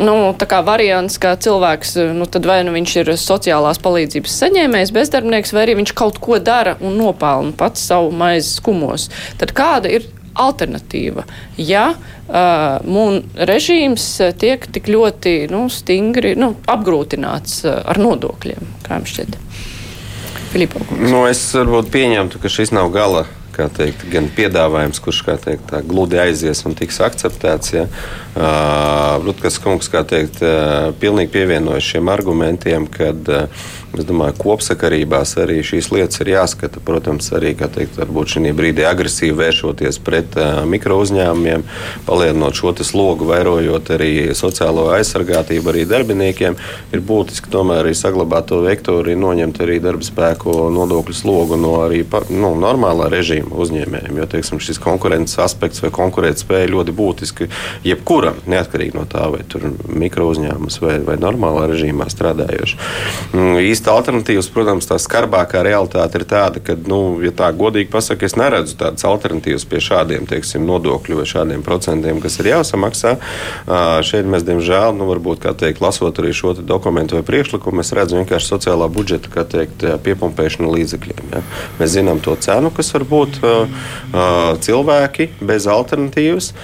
nu, variants, kā cilvēks, nu, vai nu viņš ir sociālās palīdzības saņēmējs, bezdarbnieks, vai arī viņš kaut ko dara un nopelna pats savu maizi skumos. Tad kāda ir alternatīva, ja uh, mūna režīms tiek tik ļoti nu, stingri nu, apgrūtināts ar nodokļiem, kā jums šķiet? Filipa, nu, es varbūt pieņemtu, ka šis nav gala teikt, gan piedāvājums, kurš teikt, tā, gludi aizies un tiks akceptēts. Ja. Rutkas kungs teikt, pilnīgi pievienojas šiem argumentiem, kad Es domāju, ka kopsakarībās arī šīs lietas ir jāskata. Protams, arī teikt, šī brīdī agresīvi vēršoties pret uh, mikro uzņēmumiem, palielinot šo slogu, vairojot arī sociālo aizsargātību arī darbiniekiem, ir būtiski tomēr arī saglabāt to vektoru, noņemt arī darba spēku nodokļu slogu no arī nu, normālā režīma uzņēmējiem. Jo teiksim, šis konkurences aspekts vai konkurētspēja ļoti būtiski jebkuram, neatkarīgi no tā, vai tur mikro uzņēmums vai, vai normālā režīmā strādājošs. Īsti alternatīvas, protams, tā skarbākā realitāte ir tāda, ka, nu, ja tā godīgi pasakot, es neredzu tādas alternatīvas pie šādiem teiksim, nodokļu vai šādiem procentiem, kas ir jāsamaksā. Šeit mēs, diemžēl, nu, varbūt, kā teikt, lasot arī šo dokumentu vai priekšlikumu, mēs redzam vienkārši sociālā budžeta, kā teikt, piepumpēšanu līdzekļiem. Ja. Mēs zinām to cenu, kas var būt cilvēki bez alternatīvas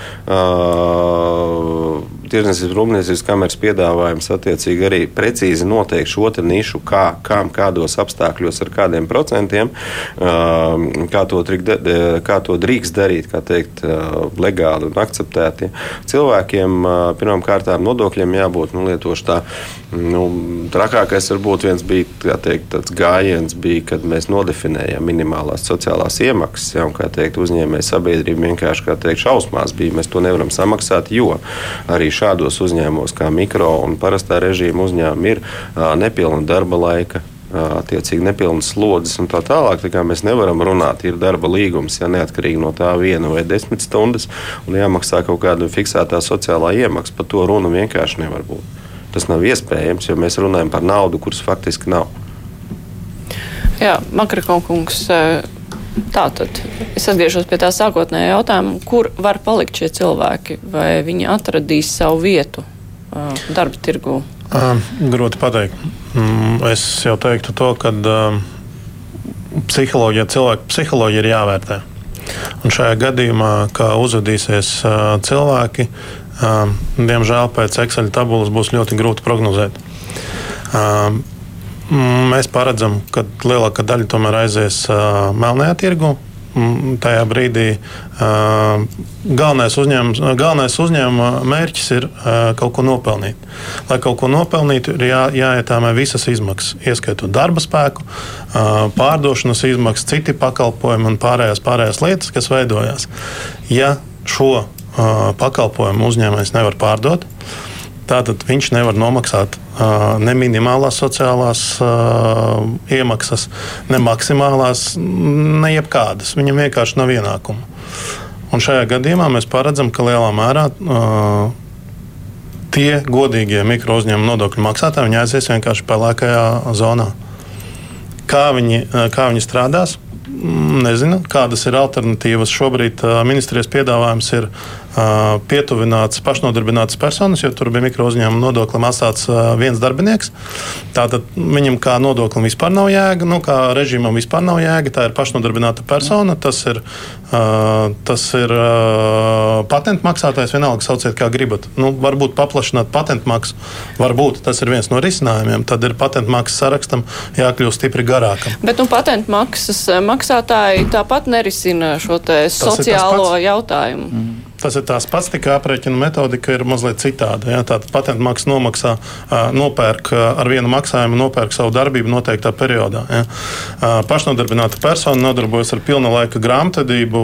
Tirzniecības rūpniecības kameras piedāvājums attiecīgi arī precīzi noteikt šo nišu, kā, kam, kādos apstākļos, ar kādiem procentiem, kā to, kā to drīkst darīt, kā teikt, legāli un akceptēti. Cilvēkiem pirmām kārtām nodokļiem jābūt, nu, lietoši tā, nu, trakākais varbūt viens bija, teikt, tāds gājiens bija, kad mēs nodefinējām minimālās sociālās iemaksas, ja, un, teikt, uzņēmēja sabiedrība vienkārši, kā teikt, šausmās bija, mēs to nevaram samaksāt, jo arī šādos uzņēmumos, kā mikro un parastā režīma uzņēmumi, ir nepilna darba laika attiecīgi nepilnas slodzes un tā tālāk. Tā mēs nevaram runāt, ir darba līgums, ja neatkarīgi no tā viena vai desmit stundas, un jāmaksā kaut kāda fiksētā sociālā iemaksa. Par to runa vienkārši nevar būt. Tas nav iespējams, jo mēs runājam par naudu, kuras faktiski nav. Jā, Makrokungs. Tā tad es atgriežos pie tā sākotnējā jautājuma, kur var palikt šie cilvēki, vai viņi atradīs savu vietu uh, darba tirgū? Uh, grūti pateikt. Mm, es jau teiktu to, ka uh, psiholoģija, cilvēku psiholoģija ir jāvērtē. Un šajā gadījumā, kā uzvedīsies uh, cilvēki, uh, diemžēl pēc Excel tabulas būs ļoti grūti prognozēt. Uh, Mēs paredzam, ka lielākā daļa tomēr aizies uh, melnajā tirgu. Tajā brīdī uh, galvenais, uzņēmums, galvenais uzņēmuma mērķis ir uh, kaut ko nopelnīt. Lai kaut ko nopelnītu, ir jā, jāietāmē visas izmaksas, ieskaitot darba spēku, uh, pārdošanas izmaksas, citi pakalpojumi un pārējās, pārējās lietas, kas veidojās. Ja šo uh, pakalpojumu uzņēmējs nevar pārdot, Tātad viņš nevar nomaksāt uh, ne minimālās sociālās uh, iemaksas, ne maksimālās, ne jebkādas. Viņam vienkārši nav ienākumu. Un šajā gadījumā mēs paredzam, ka lielā mērā uh, tie godīgie mikro uzņēmumu nodokļu maksātāji aizies vienkārši pelēkajā zonā. Kā viņi, kā viņi strādās? Nezinu, kādas ir alternatīvas. Šobrīd ministrijas piedāvājums ir pietuvināts pašnodarbinātas personas, jo tur bija mikro uzņēmuma nodoklim atstāts viens darbinieks. Tātad viņam kā nodoklim vispār nav jēga, nu, kā režīmam vispār nav jēga. Tā ir pašnodarbināta persona, tas ir, tas ir patentu maksātājs, vienalga sauciet, kā gribat. Nu, varbūt paplašināt patentu maksu, varbūt tas ir viens no risinājumiem. Tad ir patentu maksas sarakstam jākļūst stipri garākam. Bet nu, patentu maksas maksātāji tāpat nerisina šo sociālo jautājumu. Mm. Tas ir tās pats, tikai aprēķina metodika ir mazliet citāda. Ja? Tātad patentu maksa nomaksā, nopērk ar vienu maksājumu, nopērk savu darbību noteiktā periodā. Ja? Pašnodarbināta persona nodarbojas ar pilna laika grāmatvedību.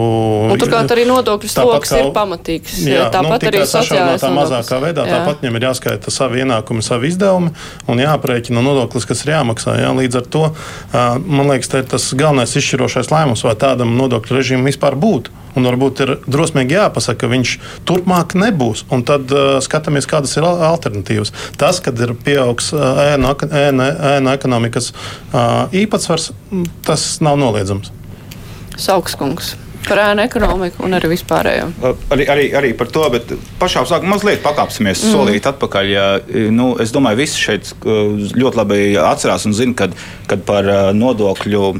Un turklāt arī nodokļu sloks ir pamatīgs. Jā, tāpat nu, arī sociālais tā mazākā veidā. Jā. Tāpat viņam ir jāskaita savi ienākumi, savi izdevumi un jāaprēķina nodoklis, kas ir jāmaksā. Jā. Līdz ar to man liekas, tas ir tas galvenais izšķirošais lēmums, vai tādam nodokļu režīmam vispār būtu. Un varbūt ir drosmīgi jāpasaka, ka viņš turpmāk nebūs. Un tad uh, skatāmies, kādas ir alternatīvas. Tas, kad ir pieaugs ēna, ēna ekonomikas uh, īpatsvars, tas nav noliedzams. Saukskungs par ēnu ekonomiku un arī vispārējo. Arī, arī, arī par to, bet pašā sākumā mazliet pakāpsimies mm. solīt atpakaļ. Ja, nu, es domāju, visi šeit ļoti labi atcerās un zina, kad, kad par nodokļu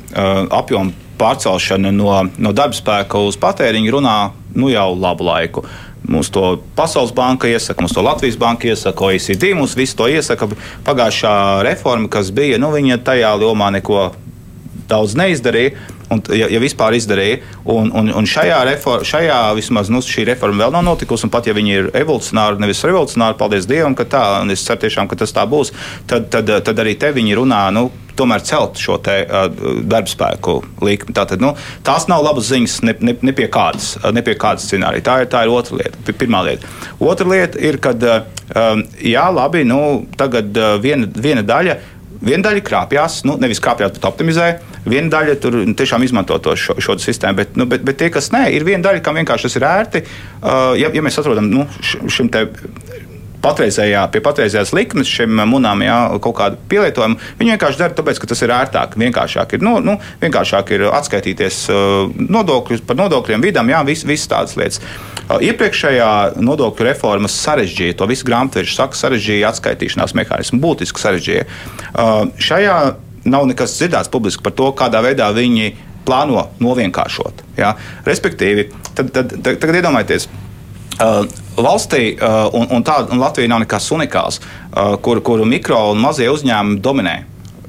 apjomu pārcelšana no, no darba spēka uz patēriņu runā nu, jau labu laiku. Mums to Pasaules banka iesaka, mums to Latvijas banka iesaka, OECD mums visu to iesaka. Pagājušā reforma, kas bija, nu, viņa tajā jomā neko daudz neizdarīja un, ja, ja vispār izdarīja. Un, un, un šajā, reform, šajā vismaz nu, šī reforma vēl nav notikusi, un pat ja viņi ir evolucionāri, nevis revolucionāri, paldies Dievam, ka tā, un es ceru tiešām, ka tas tā būs, tad, tad, tad arī te viņi runā. Nu, tomēr celt šo te, uh, darbspēku likmi. Tātad, nu, tās nav labas ziņas ne, ne, ne pie kādas, ne pie kādas scenārija. Tā ir, tā ir otra lieta. Pirmā lieta. Otra lieta ir, ka, uh, jā, labi, nu, tagad uh, viena, viena daļa Viena daļa krāpjas, nu, nevis krāpjas, bet optimizē. Viena daļa tur tiešām izmanto to šo, šo sistēmu, bet, nu, bet, bet tie, kas nē, ir viena daļa, kam vienkārši tas ir ērti. Uh, ja, ja mēs atrodam nu, šim te patreizējā, pie patreizējās likmes šim munām jā, kaut kādu pielietojumu. Viņi vienkārši dara tāpēc, ka tas ir ērtāk, vienkāršāk ir, nu, nu, vienkāršāk ir atskaitīties uh, nodokļus par nodokļiem, vidām, visas vis tādas lietas. Uh, iepriekšējā nodokļu reforma sarežģīja to visu grāmatvežu saka, sarežģīja atskaitīšanās mehānismu, būtiski sarežģīja. Uh, šajā nav nekas dzirdēts publiski par to, kādā veidā viņi plāno novienkāršot. Ja? Respektīvi, tad, tad, tad, tagad iedomājieties, Uh, valstī, uh, un, un, tā, un Latvija nav nekas unikāls, uh, kur, kur mikro un mazie uzņēmumi dominē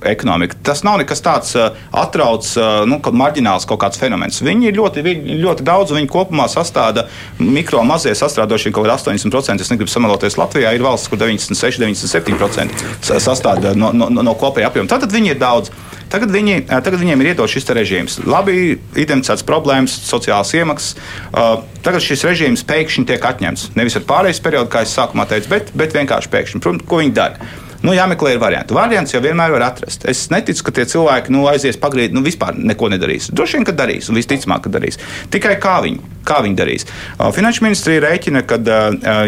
ekonomika. Tas nav nekas tāds uh, atrauc, uh, nu, kaut marģināls kaut kāds fenomens. Viņi ir ļoti, viņi, ļoti daudz, viņi kopumā sastāda mikro mazie sastrādošie kaut kādi 80%. Es negribu samaloties Latvijā, ir valsts, kur 96, 97% sastāda no, no, no kopējā apjoma. Tātad viņi ir daudz. Tagad, viņi, tagad viņiem ir iedots šis režīms. Labi, identificēts problēmas, sociālās iemaksas. Tagad šis režīms pēkšņi tiek atņemts. Nevis ar pārejas periodu, kā es sākumā teicu, bet, bet vienkārši pēkšņi. Protams, ko viņi dara? Nu, jāmeklē ir varianti. Variants jau vienmēr var atrast. Es neticu, ka tie cilvēki nu, aizies pagriezt, nu, vispār neko nedarīs. Droši vien, ka darīs, un visticamāk, ka darīs. Tikai kā viņi, kā viņi darīs. Uh, Finanšu ministrija rēķina, ka, uh,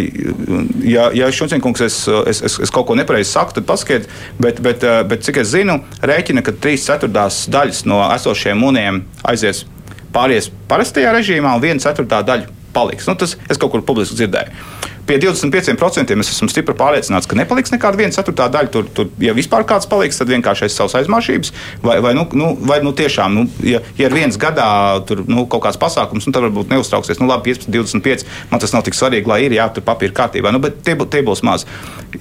ja, ja Šunciņkungs es, es, es, es kaut ko nepareizi saku, tad pasakiet, bet, bet, uh, bet cik es zinu, rēķina, ka 3 ceturtās daļas no esošiem muniem aizies pāries parastajā režīmā, un 1 ceturtā daļa paliks. Nu, tas es kaut kur publiski dzirdēju. Pie 25% es esmu stipri pārliecināts, ka nepaliks nekāda viena ceturtā daļa. Tur, tur, ja vispār kāds paliks, tad vienkārši aiz savas aizmāršības. Vai, vai, nu, nu, vai nu tiešām, nu, ja, ja ir viens gadā tur, nu, kaut kāds pasākums, nu, tad varbūt neuztrauksies. Nu, labi, 15, 25. Man tas nav tik svarīgi, lai ir jā, tur papīra kārtībā. Nu, bet tie, tie būs maz.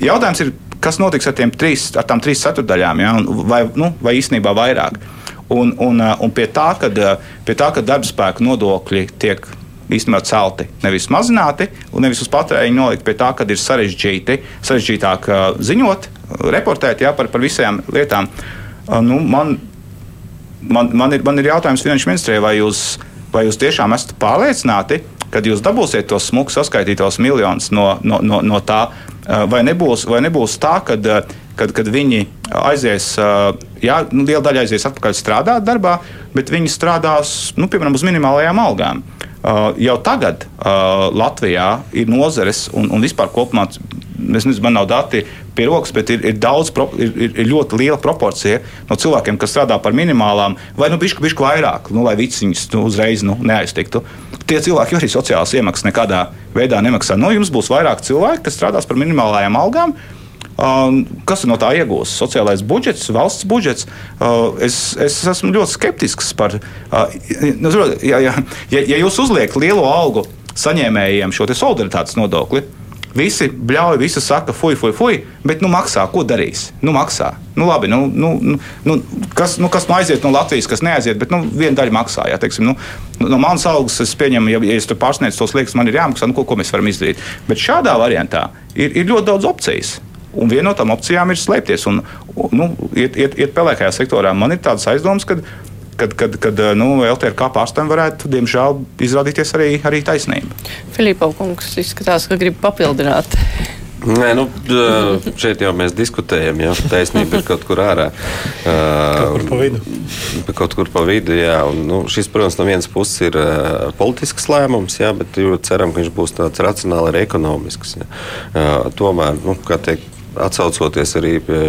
Jautājums ir, kas notiks ar, trīs, ar tām trīs ceturdaļām, ja, vai, nu, vai īstenībā vairāk. Un, un, un pie tā, ka darba spēka nodokļi tiek īstenībā celti, nevis mazināti, un nevis uz patēriņu nolikt pie tā, ka ir sarežģīti, sarežģītāk uh, ziņot, reportēt jā, par, par visām lietām. Uh, nu, man, man, man, ir, man ir jautājums finanšu ministrijai, vai jūs, vai jūs tiešām esat pārliecināti, kad jūs dabūsiet tos smukus saskaitītos miljonus no, no, no, no tā, uh, vai nebūs, vai nebūs tā, kad, kad, kad viņi aizies, jā, nu, liela daļa aizies atpakaļ strādāt darbā, bet viņi strādās, nu, piemēram, uz minimālajām algām. Uh, jau tagad uh, Latvijā ir nozares un, un vispār kopumā. Es nezinu, man nav dati pie rokas, bet ir, ir, daudz, ir, ir, ļoti liela proporcija no cilvēkiem, kas strādā par minimālām, vai nu bišķi, bišķi vairāk, nu, lai viņus nu, uzreiz nu, neaiztiktu. Tie cilvēki arī sociālās iemaksas nekādā veidā nemaksā. Nu, jums būs vairāk cilvēku, kas strādās par minimālajām algām, kas no tā iegūs? Sociālais budžets, valsts budžets. Uh, es, es esmu ļoti skeptisks par. Uh, nu, ja, ja, ja, jūs uzliekat lielo algu saņēmējiem šo solidaritātes nodokli, Visi bļauj, visi saka, fuj, fuj, fuj, bet nu maksā, ko darīs? Nu maksā. Nu, labi, nu, nu, nu, nu, kas, nu, kas nu aiziet no Latvijas, kas neaiziet, bet nu, viena daļa maksā. Jā, teiksim, nu, no manas algas es pieņemu, ja, ja es tur pārsniedzu tos liekas, man ir jāmaksā, nu, ko, ko mēs varam izdarīt. Bet šādā variantā ir, ir ļoti daudz opcijas. Un viena no tām opcijām ir slēpties un nu, iet, iet, iet pelēkajā sektorā. Man ir tādas aizdomas, ka kad, kad, kad nu, LTRK pārstāvjiem varētu, diemžēl, izrādīties arī, arī taisnība. Filipa Kungs izskatās, ka grib papildināt. Nē, nu, šeit jau mēs diskutējam, ja taisnība ir kaut kur ārā. Kaut kur pa vidu. Kaut kur pa vidu, jā. Un, nu, šis, protams, no vienas puses ir uh, politisks lēmums, jā, bet ceram, ka viņš būs tāds racionāli arī ekonomisks. Jā. Tomēr, nu, kā teikt, Atcaucoties arī pie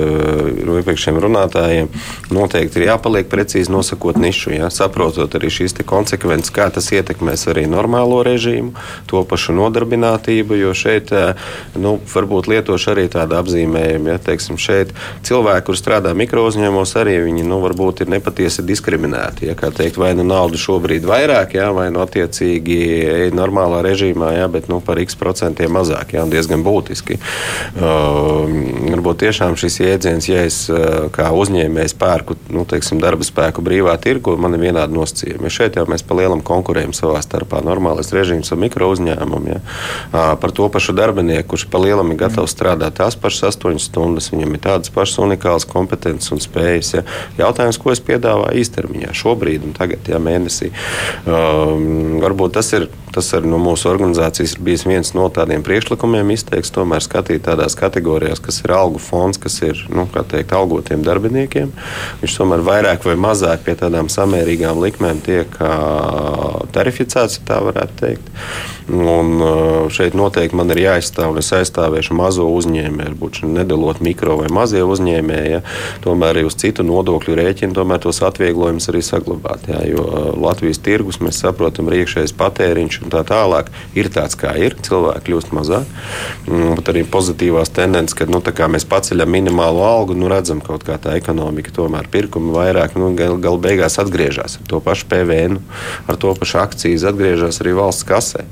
iepriekšējiem runātājiem, noteikti ir jāpaliek precīzi nosakot nišu, ja, saprotot arī šīs konsekvences, kā tas ietekmēs arī normālo režīmu, to pašu nodarbinātību. Jo šeit nu, varbūt lietošu arī tādu apzīmējumu, ja teiksim, šeit cilvēki, kur strādā mikro uzņēmumos, arī viņi nu, varbūt ir nepatiesi diskriminēti. Ja, teikt, vai nu naudu šobrīd vairāk, ja, vai nu attiecīgi normālā režīmā, ja, bet nu, par x procentiem mazāk, ja, diezgan būtiski. Uh, varbūt tiešām šis jēdziens, ja es kā uzņēmējs pērku nu, teiksim, darba spēku brīvā tirgu, man ir vienādi nosacījumi. Ja šeit jau mēs pa lielam konkurējam savā starpā. Normālais režīms ar mikro uzņēmumu. Ja. Par to pašu darbinieku, kurš pa lielam ir gatavs strādāt tās pašas astoņas stundas, viņam ir tādas pašas unikālas kompetences un spējas. Ja. Jautājums, ko es piedāvāju īstermiņā, šobrīd un tagad, ja mēnesī. Um, varbūt tas ir Tas arī no mūsu organizācijas ir bijis viens no tādiem priekšlikumiem, izteikts tomēr skatīt tādās kategorijās, kas ir algu fonds, kas ir nu, teikt, algotiem darbiniekiem. Viņš tomēr vairāk vai mazāk pie tādām samērīgām likmēm tiek tarificēts, ja tā varētu teikt. Un šeit noteikti man ir jāizstāv, un es aizstāvēšu mazo uzņēmēju, būtu nedalot mikro vai mazie uzņēmēji. Ja, tomēr arī uz citu nodokļu rēķinu tomēr tos atvieglojumus arī saglabāt. Ja, jo Latvijas tirgus, mēs saprotam, ir iekšējais patēriņš un tā tālāk ir tāds, kā ir. Cilvēki kļūst mazāk. Mm, bet arī pozitīvās tendences, kad nu, mēs paceļam minimālo algu, nu, redzam, ka kaut kā tā ekonomika tomēr pirkumi vairāk, nu, gal, gal beigās atgriežas ar to pašu PVN, ar to pašu akcijas, atgriežas arī valsts kasē.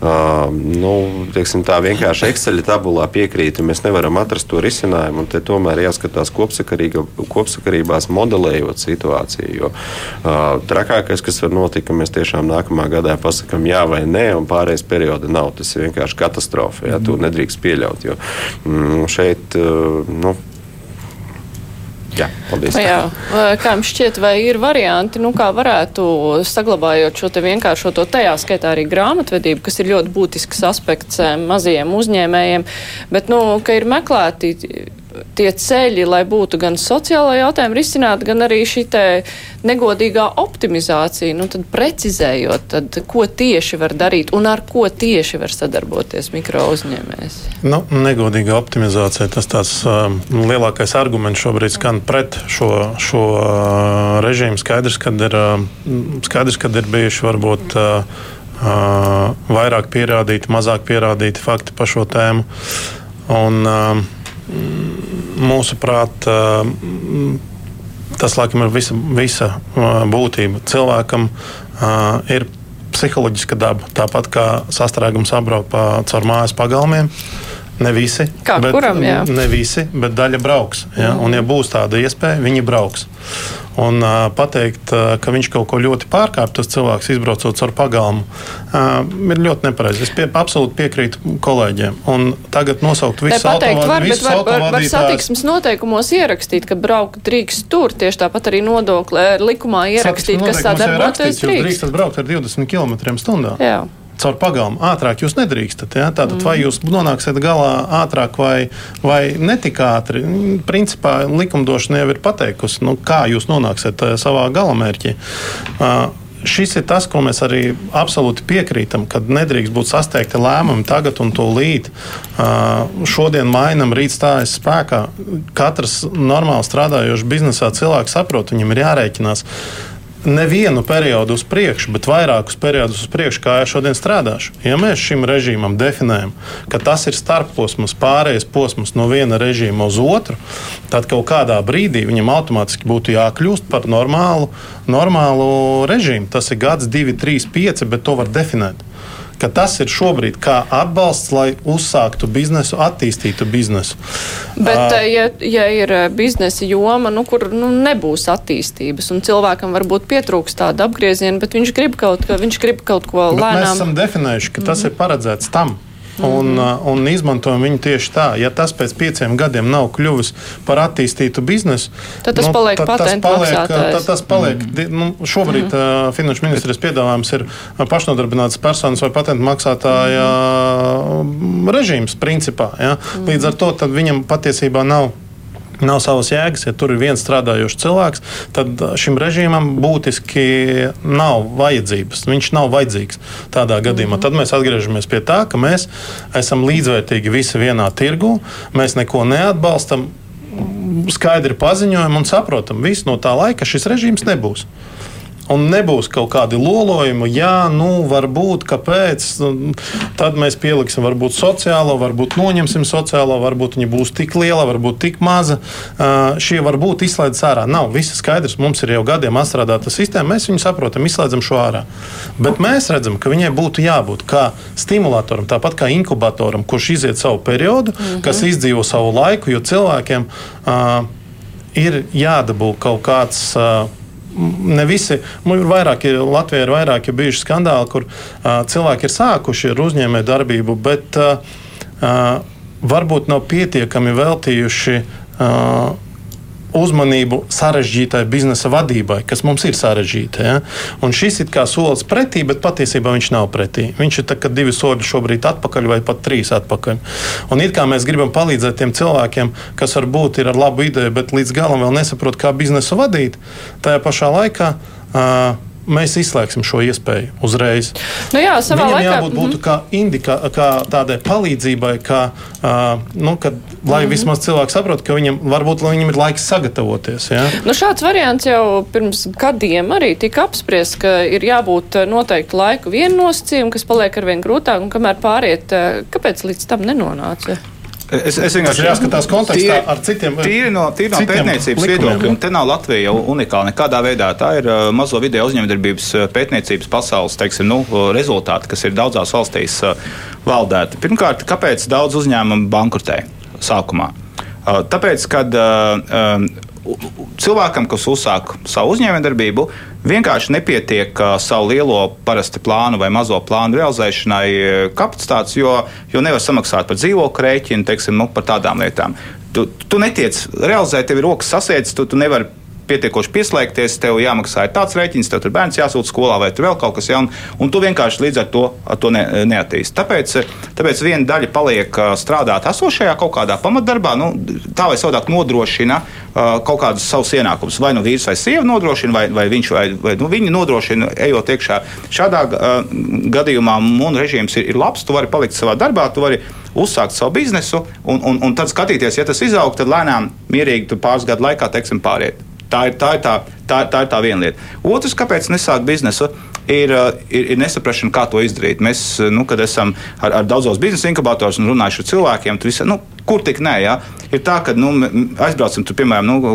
Uh, nu, teiksim, tā vienkārši Excel tabulā piekrīt, mēs nevaram atrast to risinājumu. Te tomēr jāskatās kopsakarībās, modelējot situāciju. Jo uh, trakākais, kas var notikt, ka mēs tiešām nākamā gadā pasakām jā vai nē, un pārējais perioda nav. Tas ir vienkārši katastrofa. Jā, to nedrīkst pieļaut. Jo, mm, šeit, uh, nu, Jā, paldies. Jā, kā jums šķiet, vai ir varianti, nu, kā varētu saglabājot šo te vienkāršo to tajā skaitā arī grāmatvedību, kas ir ļoti būtisks aspekts eh, mazajiem uzņēmējiem, bet, nu, ka ir meklēti tie ceļi, lai būtu gan sociālā jautājuma risināt, gan arī šī negodīgā optimizācija, nu tad precizējot, tad, ko tieši var darīt un ar ko tieši var sadarboties mikro uzņēmējs. Nu, negodīga optimizācija, tas tāds uh, lielākais arguments šobrīd skan pret šo, šo uh, režīmu. Skaidrs, kad ir, uh, skaidrs, ir bijuši varbūt uh, uh, vairāk pierādīti, mazāk pierādīti fakti par šo tēmu. Un, uh, mūsuprāt, tas laikam ir visa, visa būtība. Cilvēkam ir psiholoģiska daba, tāpat kā sastrēgums apbraukt caur mājas pagalmiem. Ne visi, Kā bet, kuram, jā. ne visi, bet daļa brauks. Ja? Un, ja būs tāda iespēja, viņi brauks. Un uh, pateikt, uh, ka viņš kaut ko ļoti pārkāpj, tas cilvēks izbraucot caur pagalmu, uh, ir ļoti nepareizi. Es pie, absolūti piekrītu kolēģiem. Un tagad nosaukt visus autovadītājus. Var, bet var, satiksmes noteikumos ierakstīt, ka braukt drīkst tur. Tieši tāpat arī nodokli likumā ierakstīt, kas sadarboties drīkst. Jūs drīkstat braukt ar 20 km/h. Caur pagalmu ātrāk jūs nedrīkstat. Ja? Tātad, mm. vai jūs nonāksiet galā ātrāk vai, vai netik ātri, principā likumdošana jau ir pateikusi, nu, kā jūs nonāksiet eh, savā galamērķī. Uh, šis ir tas, ko mēs arī absolūti piekrītam, kad nedrīkst būt sasteigti lēmumi tagad un tūlīt. Šodien mainām, rīt stājas spēkā. Katrs normāli strādājošs biznesā cilvēks saprot, viņam ir jārēķinās nevienu periodu uz priekšu, bet vairākus periodus uz priekšu, kā es šodien strādāšu. Ja mēs šim režīmam definējam, ka tas ir starposms, pārējais posms no viena režīma uz otru, tad kaut kādā brīdī viņam automātiski būtu jākļūst par normālu, normālu režīmu. Tas ir gads, divi, trīs, pieci, bet to var definēt ka tas ir šobrīd kā atbalsts, lai uzsāktu biznesu, attīstītu biznesu. Bet, uh, ja, ja ir biznesa joma, nu, kur nu, nebūs attīstības, un cilvēkam varbūt pietrūks tāda apgrieziena, bet viņš grib kaut, ka, viņš grib kaut ko lēnām. Mēs esam definējuši, ka tas mm -hmm. ir paredzēts tam un, uh, un izmantojam viņu tieši tā. Ja tas pēc pieciem gadiem nav kļuvis par attīstītu biznesu, tad tas nu, paliek tad, tas paliek, tad tas paliek mm. nu, šobrīd mm. uh, Finanšu ministrijas piedāvājums ir pašnodarbināts personas vai patentu maksātāja mm. režīms principā. Ja? Mm. Līdz ar to viņam patiesībā nav nav savas jēgas. Ja tur ir viens strādājošs cilvēks, tad šim režīmam būtiski nav vajadzības. Viņš nav vajadzīgs tādā gadījumā. Mm -hmm. Tad mēs atgriežamies pie tā, ka mēs esam līdzvērtīgi visi vienā tirgu, mēs neko neatbalstam. Skaidri paziņojam un saprotam, ka no tā laika šis režīms nebūs un nebūs kaut kādi lolojumi. Jā, nu, varbūt, kāpēc. Tad mēs pieliksim, varbūt sociālo, varbūt noņemsim sociālo, varbūt viņa būs tik liela, varbūt tik maza. Šie varbūt izslēdz ārā. Nav viss skaidrs. Mums ir jau gadiem atstrādāta sistēma, mēs viņu saprotam, izslēdzam šo ārā. Bet mēs redzam, ka viņai būtu jābūt kā stimulatoram, tāpat kā inkubatoram, kurš iziet savu periodu, mm -hmm. kas izdzīvo savu laiku, jo cilvēkiem uh, ir jādabū kaut kāds. Uh, ne visi, nu, ir vairāki, Latvijā ir vairāki bijuši skandāli, kur uh, cilvēki ir sākuši ar uzņēmēju darbību, bet uh, uh, varbūt nav pietiekami veltījuši. Uh, uzmanību sarežģītai biznesa vadībai, kas mums ir sarežģīta. Ja? Un šis ir kā solis pretī, bet patiesībā viņš nav pretī. Viņš ir tā, divi soļi šobrīd atpakaļ vai pat trīs atpakaļ. Un it kā mēs gribam palīdzēt tiem cilvēkiem, kas varbūt ir ar labu ideju, bet līdz galam vēl nesaprot, kā biznesu vadīt, tajā pašā laikā. Uh, mēs izslēgsim šo iespēju uzreiz. Nu jā, Viņam laikā, jābūt mm -hmm. kā, indika, kā tādai palīdzībai, kā, uh, nu, kad, lai mm -hmm. vismaz cilvēks saprotu, ka viņam varbūt viņam ir laiks sagatavoties. Ja? Nu, šāds variants jau pirms gadiem arī tika apspriests, ka ir jābūt noteikti laiku viennosacījumi, kas paliek arvien grūtāk un kamēr pāriet, kāpēc līdz tam nenonāca? Es, es vienkārši jāskatās kontekstā tīri, ar citiem. Tīri no, tīri no pētniecības viedokļa, un te nav Latvija unikāla nekādā veidā. Tā ir uh, mazo video uzņēmējdarbības uh, pētniecības pasaules teiksim, nu, uh, rezultāti, kas ir daudzās valstīs uh, valdēti. Pirmkārt, kāpēc daudz uzņēmumu bankrotē sākumā? Uh, tāpēc, kad uh, um, cilvēkam, kas uzsāk savu uzņēmējdarbību, vienkārši nepietiek uh, savu lielo parasti plānu vai mazo plānu realizēšanai kapacitātes, jo, jo nevar samaksāt par dzīvokļu rēķinu, teiksim, nu, par tādām lietām. Tu, tu netiec realizēt, tev ir rokas sasietas, tu, tu nevari pietiekoši pieslēgties, tev jāmaksā tāds rēķins, tev tur bērns jāsūta skolā vai vēl kaut kas jauns, un tu vienkārši līdz ar to, ar to ne, neattīsti. Tāpēc, tāpēc viena daļa paliek strādāt esošajā kaut kādā pamatdarbā, nu, tā vai savādāk nodrošina kaut kādus savus ienākumus. Vai nu vīrs vai sieva nodrošina, vai, vai viņš vai, vai nu, viņi nodrošina, ejot iekšā. Šādā uh, gadījumā mūsu režīms ir, ir labs, tu vari palikt savā darbā, tu vari uzsākt savu biznesu un, un, un tad skatīties, ja tas izaug, tad lēnām, mierīgi pāris gadu laikā, teiksim, pāriet. Tā ir tā, ir tā, tā, tā, ir tā viena lieta. Otrs, kāpēc nesākt biznesu, ir, uh, ir, ir nesaprašana, kā to izdarīt. Mēs, uh, nu, kad esam ar, ar daudzos biznesa inkubatoros un runājuši ar cilvēkiem, tur visi, nu, kur tik nē, ja? ir tā, ka nu, aizbraucam tur, piemēram, nu,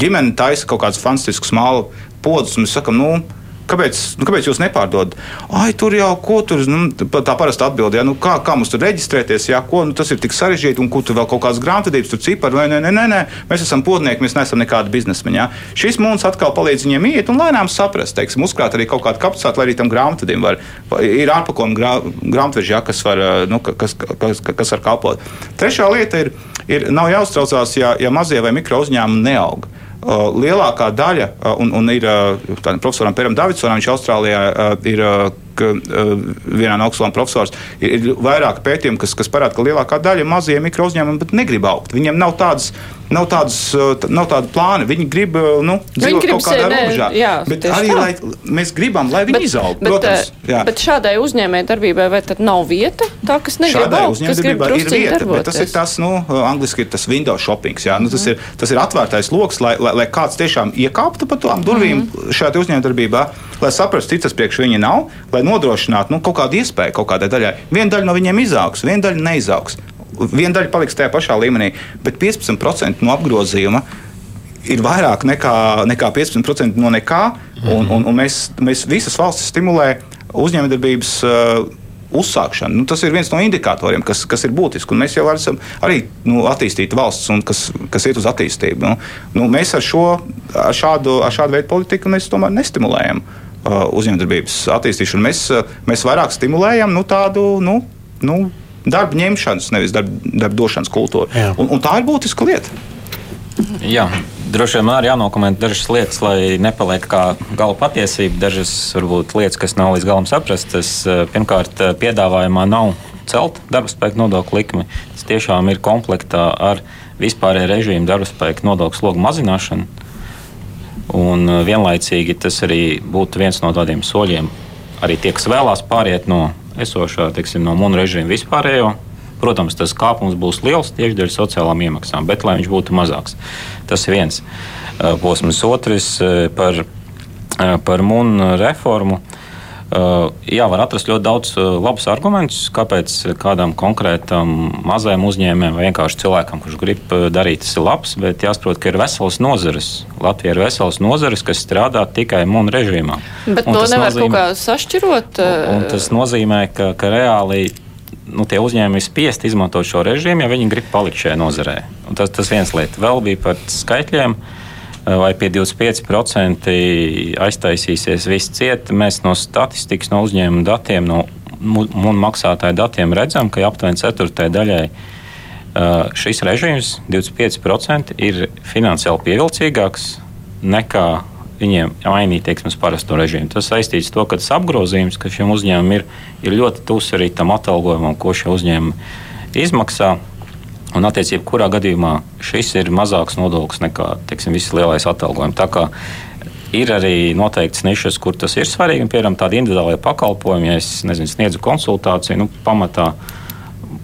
ģimene taisa kaut kādus fantastiskus mālu podus, un mēs sakam, nu, kāpēc, nu, kāpēc jūs nepārdodat? Ai, tur jau ko tur, nu, tā parasta atbilde, ja, nu, kā, kā mums tur reģistrēties, ja, ko, nu, tas ir tik sarežģīti, un kur tur vēl kaut kādas grāmatvedības, tur cipari, vai nē, nē, nē, nē, mēs esam podnieki, mēs neesam nekādi biznesmeņi. Ja. Šis mums atkal palīdz viņiem iet un lēnām saprast, teiksim, uzkrāt arī kaut kādu kapacitāti, lai arī tam grāmatvedim var, ir ārpakojuma grā, grāmatveži, ja, kas var, nu, kas, kas, kas, var kalpot. Trešā lieta ir, ir nav jāuztraucās, ja, ja mazie vai mikro uzņēmumi neaug. Uh, lielākā daļa, uh, un, un ir uh, profesoram Pēram Davidsonam, viņš Austrālijā ir ka uh, vienā no augstskolas profesors ir, ir vairāk pētījumu, kas, kas parāda, ka lielākā daļa mazie mikro uzņēmumi negrib augt. Viņiem nav tādas. Nav, tādas, nav tādu plānu. Viņi grib nu, dzīvot grib kaut kādā robežā. Jā, bet arī lai, mēs gribam, lai viņi izaugtu. Protams, jā. bet šādai uzņēmēji darbībai vai tad nav vieta? Tā, kas negrib augt, kas grib ir vieta, bet tas ir tas, nu, angliski ir tas window shopping. Jā, nu, tas, mm. ir, tas ir atvērtais lokus, lai, lai, lai kāds tiešām iekāptu pa tām durvīm mm. šajā uzņēmējdarbībā, lai saprastu, cik tas priekš viņa nav, lai nodrošinātu nu, kaut kādu iespēju kaut kādai daļai. Viena daļa no viņiem izaugs, viena daļa neizaugs. Viena daļa paliks tajā pašā līmenī, bet 15% no apgrozījuma ir vairāk nekā, nekā 15% no nekā. Un, un, un mēs, mēs visas valstis stimulējam uzņēmējdarbības uh, uzsākšana. Nu, tas ir viens no indikatoriem, kas, kas ir būtisks. Mēs jau esam arī nu, attīstīta valsts, un kas, kas iet uz attīstību. Nu, nu, mēs ar, šo, ar, šādu, ar šādu veidu politiku tomēr nestimulējam uh, uzņēmējdarbības attīstīšanu. Mēs, uh, mēs vairāk stimulējam nu, tādu nu, nu, darba ņemšanas, nevis darba, darba došanas kultūru. Un, un tā ir būtiska lieta. Jā, droši vien man arī jānokomentē dažas lietas, lai nepaliek kā gala patiesība. Dažas varbūt lietas, kas nav līdz galam saprastas. Eh, pirmkārt, piedāvājumā nav celt darba spēka nodokļu likmi. Tas tiešām ir komplektā ar vispārēju režīmu darba spēka nodokļu slogu mazināšanu. Un eh, vienlaicīgi tas arī būtu viens no tādiem soļiem. Arī tie, kas vēlās pāriet no esošā, teiksim, no mūnu režīma vispārējo Protams, tas kāpums būs liels tieši dēļ sociālām iemaksām, bet lai viņš būtu mazāks. Tas ir viens posms. Otrs par, par MUN reformu. Jā, var atrast ļoti daudz labus argumentus, kāpēc kādam konkrētam mazajam uzņēmējam vai vienkārši cilvēkam, kurš grib darīt, tas ir labs. Bet jāsaprot, ka ir veselas nozares. Latvija ir veselas nozares, kas strādā tikai MUN režīmā. Bet un to nevar nozīmē, kaut kā sašķirot. Un, un tas nozīmē, ka, ka reāli nu, tie uzņēmumi ir spiesti izmantot šo režīmu, ja viņi grib palikt šajā nozarē. Un tas tas viens lieta. Vēl bija par skaitļiem. Vai pie 25% aiztaisīsies viss ciet? Mēs no statistikas, no uzņēmuma datiem, no mūsu maksātāju datiem redzam, ka aptuveni ceturtajai daļai šis režīms, 25%, ir finansiāli pievilcīgāks nekā viņiem mainīt teiksim, parasto režīmu. Tas saistīts ar to, ka tas apgrozījums, kas šiem uzņēmumiem ir, ir ļoti tuvs arī tam atalgojumam, ko šie uzņēmumi izmaksā. Un, attiecībā, kurā gadījumā šis ir mazāks nodoklis nekā teiksim, viss lielais atalgojums. Ir arī noteikts nišas, kur tas ir svarīgi. Piemēram, tādi individuālie pakalpojumi, ja es nezinu, sniedzu konsultāciju, nu, pamatā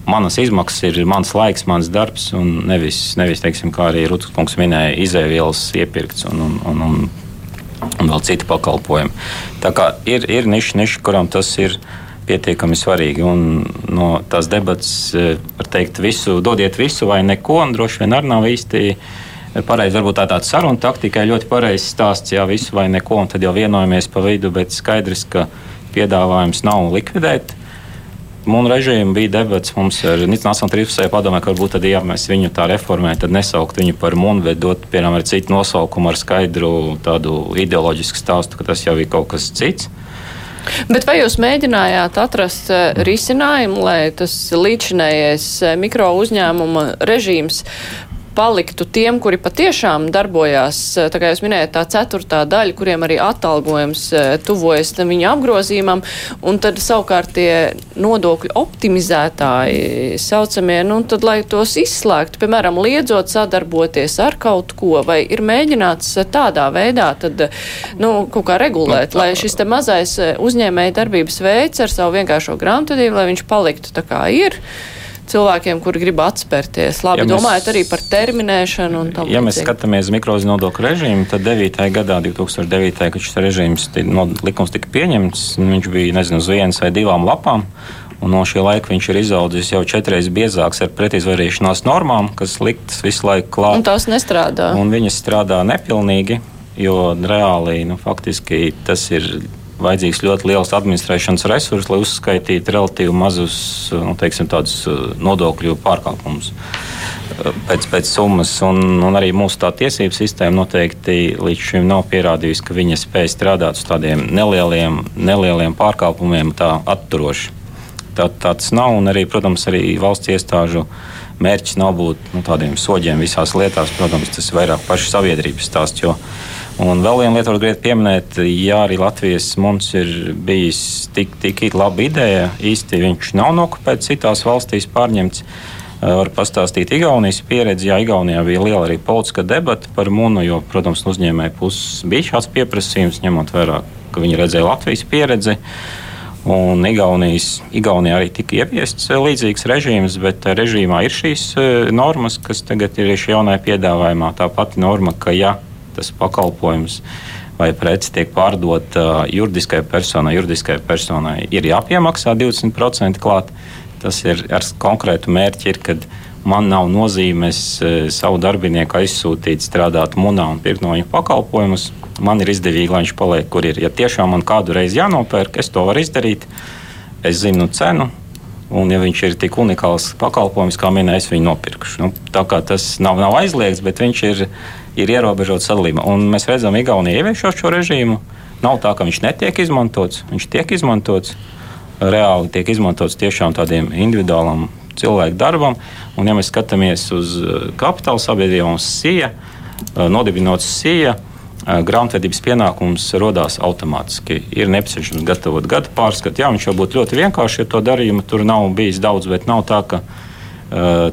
manas izmaksas ir mans laiks, mans darbs, un nevis, nevis teiksim, kā arī Rutkungs minēja, izēvielas iepirkts un, un, un, un un vēl citi pakalpojumi. Tā kā ir, ir niša, niša, kurām tas ir pietiekami svarīgi. Un no tās debatas, eh, var teikt, visu, dodiet visu vai neko, un droši vien arī nav īsti. Pareizi, varbūt tā tāda saruna taktika ir ļoti pareizs stāsts, jā, visu vai neko, un tad jau vienojamies pa vidu, bet skaidrs, ka piedāvājums nav likvidēt Mūnu režīmu bija debats mums ar Nacionālajā trīspusējā padomē, ka varbūt tad, ja mēs viņu tā reformējam, tad nesaukt viņu par mūnu, bet dot, piemēram, ar citu nosaukumu, ar skaidru tādu ideoloģisku stāstu, ka tas jau ir kaut kas cits. Bet vai jūs mēģinājāt atrast eh, risinājumu, lai tas līdzinējais eh, mikro uzņēmuma režīms paliktu tiem, kuri patiešām darbojās, eh, tā kā jūs minējat, tā ceturtā daļa, kuriem arī atalgojums eh, tuvojas viņa apgrozījumam, un tad savukārt tie nodokļu optimizētāji saucamie, nu tad, lai tos izslēgtu, piemēram, liedzot sadarboties ar kaut ko, vai ir mēģināts tādā veidā tad, nu, kaut kā regulēt, nu, lai šis te mazais eh, uzņēmēja darbības veids ar savu vienkāršo grāmatvedību, lai viņš paliktu tā kā ir cilvēkiem, kuri grib atspērties. Labi, ja mēs, domājot arī par terminēšanu un tam līdzīgi. Ja mēs skatāmies mikrozi nodokļu režīmu, tad 9. gadā, 2009. kad šis režīms no, likums tika pieņemts, viņš bija, nezinu, uz vienas vai divām lapām. Un no šī laika viņš ir izaudzis jau četras biezāks ar pretizvairīšanās normām, kas liktas visu laiku klāt. Un tās nestrādā. Un viņas strādā nepilnīgi, jo reāli nu, faktiski tas ir vajadzīgs ļoti liels administrēšanas resurss, lai uzskaitītu relatīvi mazus nu, teiksim, nodokļu pārkāpumus pēc, pēc summas. Un, un arī mūsu tā tiesību sistēma noteikti līdz šim nav pierādījusi, ka viņa spēj strādāt uz tādiem nelieliem, nelieliem pārkāpumiem tā atturoši. Tā, tāds nav, un arī, protams, arī valsts iestāžu mērķis nav būt nu, tādiem soļiem visās lietās. Protams, tas ir vairāk pašu sabiedrības stāsts. Un vēl viena lieta, ko gribētu pieminēt, ja arī Latvijas mums ir bijis tik, tik laba ideja, īsti viņš nav nokopēts citās valstīs pārņemts. Var pastāstīt Igaunijas pieredzi. Jā, Igaunijā bija liela arī politiska debata par munu, jo, protams, uzņēmēji puses bija šāds pieprasījums, ņemot vērā, ka viņi redzēja Latvijas pieredzi. Un Igaunijas, Igaunijā arī tika ieviests līdzīgs režīms, bet režīmā ir šīs normas, kas tagad ir šajā jaunajā piedāvājumā. Tā pati norma, ka ja tas pakalpojums vai preci tiek pārdota juridiskai personai, juridiskai personai ir jāpiemaksā 20% klāt. Tas ir ar konkrētu mērķi, ir, kad man nav nozīmes savu darbinieku aizsūtīt, strādāt munā un pirkt no viņa pakalpojumus. Man ir izdevīgi, lai viņš paliek, kur ir. Ja tiešām man kādu reizi jānopērk, es to varu izdarīt. es zinu cenu, un ja viņš ir tik unikāls pakalpojums, kā minēja, es viņu nopirkšu. Nu, tā kā tas nav, nav aizliegts, bet viņš ir, ir ierobežots sadalījumā. Un mēs redzam, Igaunija ieviešot šo režīmu. Nav tā, ka viņš netiek izmantots, viņš tiek izmantots. Reāli tiek izmantots tiešām tādiem individuālam cilvēku darbam. Un, ja mēs skatāmies uz kapitāla sabiedrībām, SIA, nodibinot SIA, grāmatvedības pienākums radās automātiski. Ir nepieciešams gatavot gada pārskatu. Jā, viņš jau būtu ļoti vienkārši, ja to darījumu tur nav bijis daudz, bet nav tā, ka uh,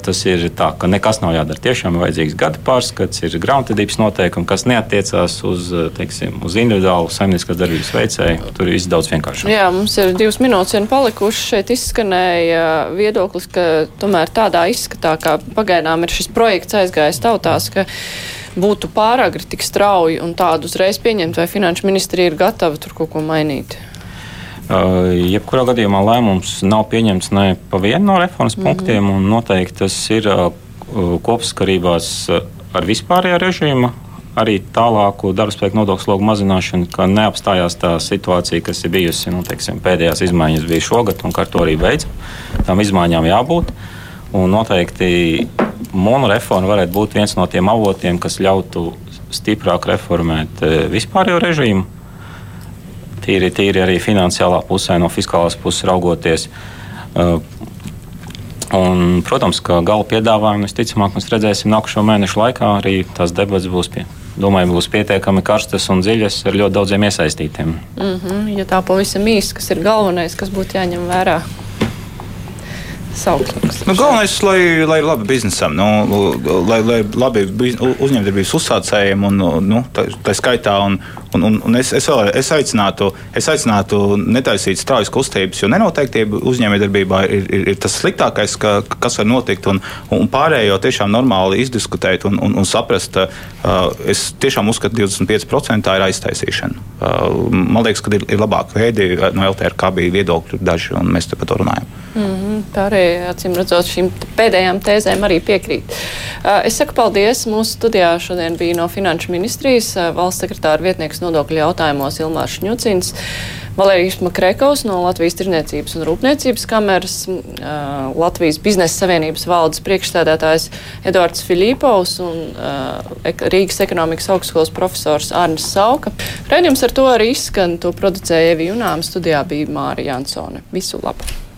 tas ir tā, ka nekas nav jādara. Tiešām ir vajadzīgs gada pārskats, ir grāmatvedības noteikumi, kas neatiecās uz, teiksim, uz individuālu saimnieciskās darbības veicēju. Tur ir viss daudz vienkāršāk. Jā, mums ir divas minūtes vien palikušas. Šeit izskanēja viedoklis, ka tomēr tādā izskatā, kā pagaidām ir šis projekts aizgājis tautās, ka būtu pāragri tik strauji un tādu uzreiz pieņemt, vai finanšu ministrija ir gatava tur kaut ko mainīt? Uh, jebkurā gadījumā lēmums nav pieņemts ne pa vienu no reformas mm -hmm. punktiem, un noteikti tas ir uh, kopskarībās ar vispārējā režīma. Arī tālāku darbspēku nodokļu slogu mazināšanu, ka neapstājās tā situācija, kas ir bijusi nu, teiksim, pēdējās izmaiņas, bija šogad, un ar to arī beidzam. Tām izmaiņām jābūt. Un noteikti Mono reforma varētu būt viens no tiem avotiem, kas ļautu stiprāk reformēt e, vispārējo režīmu. Tīri, tīri arī finansiālā pusē, no fiskālās puses raugoties. E, un, protams, ka gala piedāvājumu visticamāk mēs redzēsim nākamā mēneša laikā. Arī tās debats būs pie, domāju, būs pietiekami karstas un dziļas ar ļoti daudziem iesaistītiem. Mm -hmm, ja tā pavisam īsi, kas ir galvenais, kas būtu jāņem vērā? Sauksmes. Nu, galvenais, lai, lai ir labi biznesam, nu, lai, lai labi uzņēmējdarbības uzsācējiem un nu, tā, tā skaitā. Un, un, un, un es, es, vēl, es, aicinātu, es aicinātu netaisīt straujas kustības, jo nenoteiktība uzņēmējdarbībā ir, ir, ir tas sliktākais, ka, kas var notikt. Un, un pārējo tiešām normāli izdiskutēt un, un, un saprast. Uh, es tiešām uzskatu, ka 25% ir aiztaisīšana. Uh, man liekas, ka ir, ir labāk veidi no LTRK bija viedokļi daži, un mēs te par to runājam. Mm -hmm, tā arī, acīm redzot, šīm pēdējām tēzēm arī piekrīt. Uh, es saku paldies. Mūsu studijā šodien bija no Finanšu ministrijas uh, valsts sekretāra vietnieks nodokļu jautājumos Ilmārs Šņucins. Valērijas Makrekovs no Latvijas Tirniecības un Rūpniecības kameras, uh, Latvijas biznesa savienības valdes priekšstādātājs Edvards Filipovs un uh, Rīgas ekonomikas augstskolas profesors Arnis Sauka. Raidījums ar to arī izskan, to producēja Evi Junām, studijā bija Māra Jansone. Visu labu!